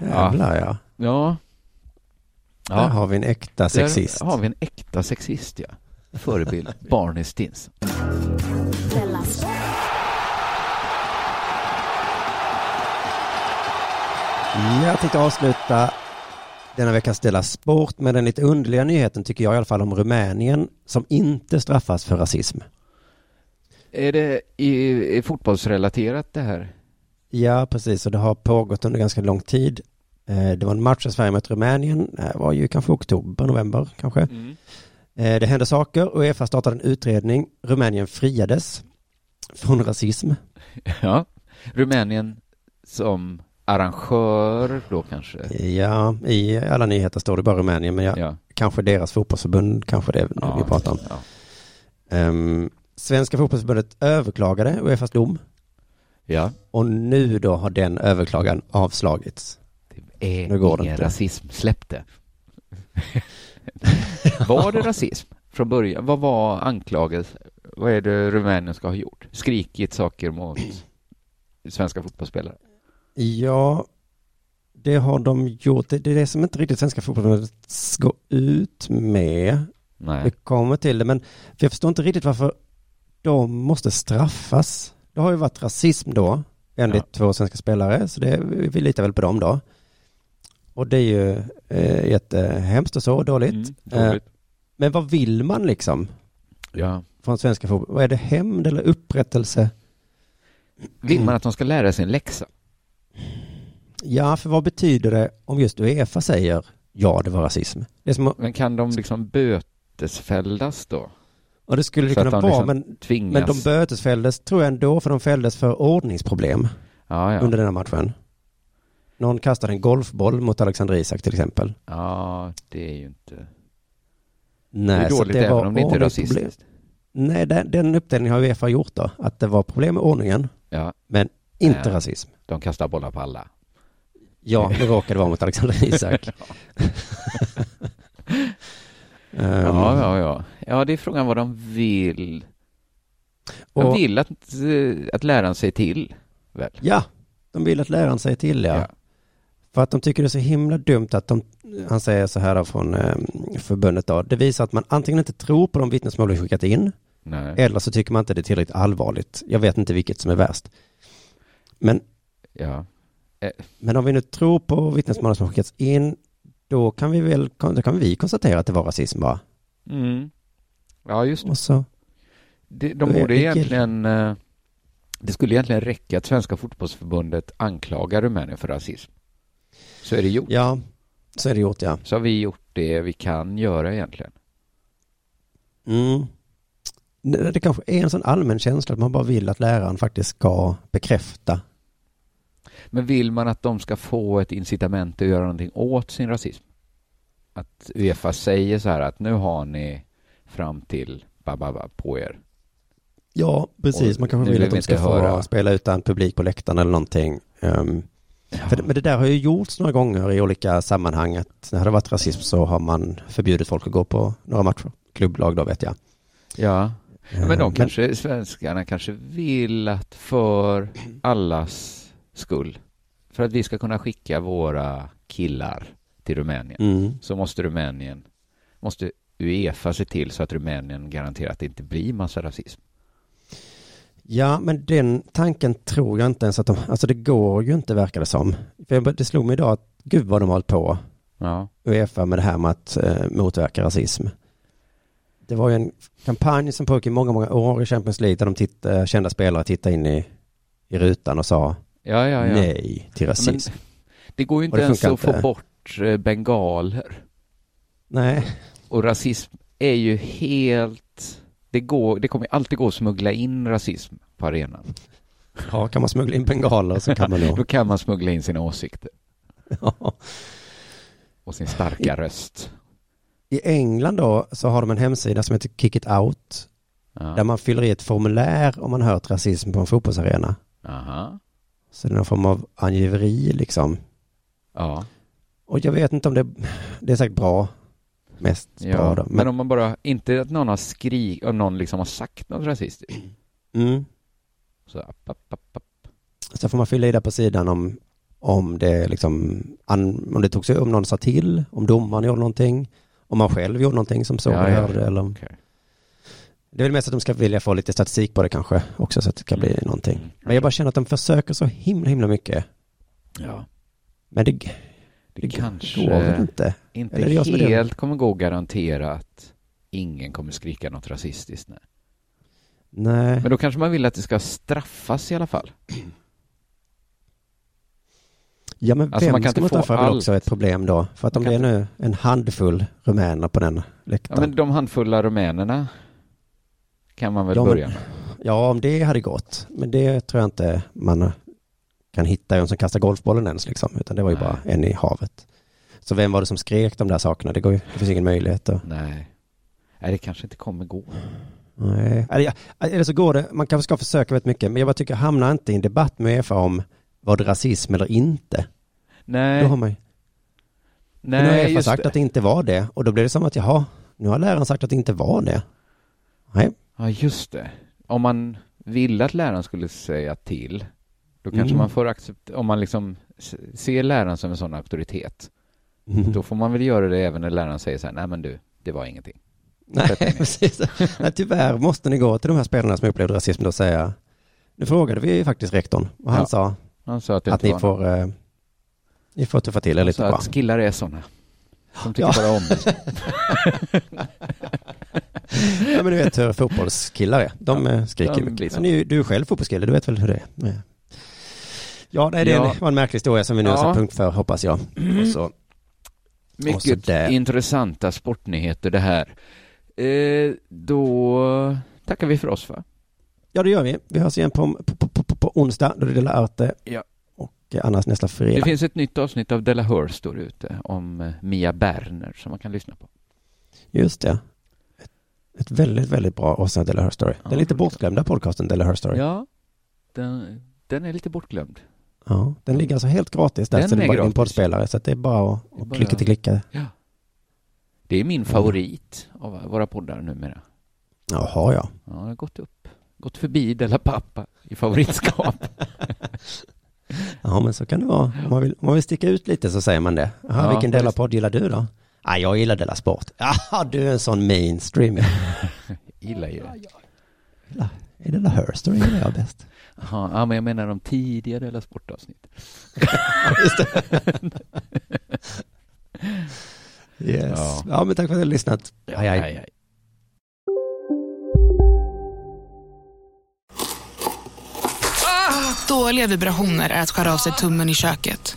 Jävlar ja. Ja. ja. Där har vi en äkta sexist. Där har vi en äkta sexist, ja. Förebild, Barney Stins. Jag tänkte avsluta denna veckas Dela Sport med den lite underliga nyheten tycker jag i alla fall om Rumänien som inte straffas för rasism. Är det i, i fotbollsrelaterat det här? Ja, precis. Och det har pågått under ganska lång tid. Eh, det var en match i Sverige mot Rumänien. Det var ju kanske oktober, november kanske. Mm. Eh, det hände saker och Uefa startade en utredning. Rumänien friades från rasism. Ja, Rumänien som arrangör då kanske? Ja, i alla nyheter står det bara Rumänien, men jag, ja. kanske deras fotbollsförbund, kanske det ja, vi pratar om. Ja. Um, Svenska fotbollsförbundet överklagade Uefas dom. Ja. Och nu då har den överklagan avslagits. Det är nu går ingen det rasism, släpp det. var det rasism från början? Vad var anklagelsen? Vad är det Rumänien ska ha gjort? Skrikit saker mot svenska fotbollsspelare? Ja, det har de gjort. Det, det är det som inte riktigt Svenska fotbollförbundet går ut med. Nej. Vi kommer till det, men för jag förstår inte riktigt varför de måste straffas. Det har ju varit rasism då, enligt Ja. två svenska spelare, så det, vi litar väl på dem då. Och det är ju eh, jättehemskt och så, dåligt. Mm, dåligt. Eh, men vad vill man liksom Ja. från svenska fotboll? Vad är det, hämnd eller upprättelse? Vill man att de ska lära sig en läxa? Ja, för vad betyder det om just Uefa säger ja, det var rasism? Det som Men kan de liksom bötesfällas då? och det skulle det kunna de vara, liksom men, men de bötesfälldes tror jag ändå, för de fälldes för ordningsproblem ja, ja. under den här matchen. Någon kastade en golfboll mot Alexander Isak till exempel. ja, det är ju inte... Nej, det är så dåligt det även var om det inte är rasistiskt. Nej, den, den uppdelningen har Uefa gjort då. Att det var problem med ordningen, Ja. men inte Nej. rasism. De kastar bollar på alla. Ja, det råkade vara mot Alexander Isak. Ehm, Ja, ja, ja. Ja, det är frågan vad de vill. De Och- vill att, eh, att läraren säger till, väl? Ja, de vill att läraren säger till ja. Ja. För att de tycker det är så himla dumt att de, han säger så här från eh, förbundet då, det visar att man antingen inte tror på de vittnesmål vi skickat in, Nej. eller så tycker man inte det är tillräckligt allvarligt. Jag vet inte vilket som är värst. Men, Ja. Eh, men om vi nu tror på vittnesmålen som skickats in, då kan vi väl, då kan vi konstatera att det var rasism va? Mm. Ja, just det. Och så, De, Då de borde det egentligen... eh, Det skulle egentligen räcka att Svenska fotbollsförbundet anklagar Rumänien för rasism. Så är det gjort. ja, så är det gjort ja. Så har vi gjort det vi kan göra egentligen. Mm. Det, det kanske är en sån allmän känsla att man bara vill att läraren faktiskt ska bekräfta Men vill man att de ska få ett incitament att göra någonting åt sin rasism? Att Uefa säger så här att nu har ni fram till bababa på er. Ja, precis. Man kanske vill vill att de ska inte få höra. spela utan publik på läktaren eller någonting. För men det där har ju gjorts några gånger i olika sammanhang. Att när det har varit rasism så har man förbjudit folk att gå på några matcher. Klubblag då vet jag. Ja, men de kanske, svenskarna kanske vill att för allas skull, för att vi ska kunna skicka våra killar till Rumänien, Mm. så måste Rumänien, måste Uefa se till så att Rumänien garanterar att det inte blir massa rasism. Ja, men den tanken tror jag inte ens att de, alltså det går ju inte verkar det som. För det slog mig idag att gud vad de har hållit på, Ja, Uefa, med det här med att eh, motverka rasism. Det var ju en kampanj som pågick i många, många år i Champions League där de titta, kända spelare tittade in i, i rutan och sa ja, ja. nej till rasism. Men det går ju inte ens att få inte. bort eh, bengaler. Nej, Och rasism är ju helt... Det, går, det kommer alltid gå att smuggla in rasism på arenan. ja, kan man smuggla in bengaler så kan man Då nog. kan man smuggla in sina åsikter Ja. och sin starka röst. I England då så har de en hemsida som heter Kick It Out Ja. där man fyller i ett formulär om man hört rasism på en fotbollsarena. Aha. Så det är någon form av angiveri liksom. Ja. Och jag vet inte om det, det är säkert bra. Mest bra ja. Men, Men, om man bara, inte att någon har skrik, och någon liksom har sagt något rasistiskt. mm, Så, app, app, app, app. så får man fylla i där på sidan om, om det liksom, an, om det tog sig, om någon sa till, om domaren gjorde någonting, om man själv gjorde någonting som såg Ja, och ja. hörde eller om, Okej. Det är väl mest att de ska vilja få lite statistik på det kanske också så att det kan bli Mm. någonting. Men jag bara känner att de försöker så himla himla mycket. Ja. Men det, Det, kanske går väl inte. inte Eller det jag helt kommer gå att garantera att ingen kommer skrika något rasistiskt. Nej. Nej. Men då kanske man vill att det ska straffas i alla fall. Ja men Alltså, vem man kan ska man få träffa är också ett problem då? För att om det är nu en handfull rumäner på den Ja, läktaren. men de handfulla rumänerna kan man väl Ja, men- börja med. Ja, om det hade gått. Men det tror jag inte man kan hitta en som kastar golfbollen ens liksom. Utan det var ju Nej. bara en i havet. Så vem var det som skrek de där sakerna? Det, går det finns ingen möjlighet att... Nej. Nej, det kanske inte kommer gå. Nej. Eller, så går det, man kanske ska försöka väldigt mycket. Men jag bara tycker, hamna inte i en debatt med Uefa om var det rasism eller inte. Nej, Då har man ju... Men nu har nej Uefa sagt det. att det inte var det. Och då blir det som att, jaha, nu har läraren sagt att det inte var det. Nej. Ja, just det. Om man ville att läraren skulle säga till, då kanske mm. man får acceptera, om man liksom ser läraren som en sån auktoritet, mm. då får man väl göra det även när läraren säger så här, nej men du, det var ingenting. Nej, precis. Nej, tyvärr måste ni gå till de här spelarna som upplevde rasism och säga, nu frågade vi faktiskt rektorn och han ja. sa, han sa att, att ni, får, eh, ni får tuffa till er lite bara. att killar är sådana. De tycker ja. bara om det. ja, men du vet hur fotbollskillar är. De ja, skriker de, mycket. Du, du är själv fotbollskille, du vet väl hur det är? Ja, nej, det ja. var en märklig historia som vi nu ja. har satt punkt för, hoppas jag. Mm. Och så, mycket och så intressanta sportnyheter det här. Eh, då tackar vi för oss va? Ja, det gör vi. Vi hörs igen på, på, på, på onsdag då det är Della Arte. Ja. Och eh, annars nästa fredag. Det finns ett nytt avsnitt av Della Hör står ute om eh, Mia Berner som man kan lyssna på. Just det. Ett, ett väldigt, väldigt bra avsnitt av Della Hör Story. Ja, den lite bortglömda podcasten Della Hör Story. Ja, den, den är lite bortglömd. Ja, den ligger alltså helt gratis där, den så det är bara din poddspelare, så det är bara att, att klicka till klicka. Ja. Det är min favorit av våra poddar numera. Jaha, ja. Ja, det har gått upp. Gått förbi Della Pappa i favoritskap. ja, men så kan det vara. Om man vill, om man vill sticka ut lite så säger man det. Aha, ja, vilken Della podd gillar du då? Ja, jag gillar Della Sport. Ja, du är en sån mainstream. Gillar ju det. Är Della Hörstory gillar jag bäst. Aha, ja, men jag menar de tidigare Della Sport-avsnitt. Yes. Ja. ja. men tack för att du har lyssnat. Hej, hej. hej, hej. Ah, dåliga vibrationer är att skära av sig tummen i köket.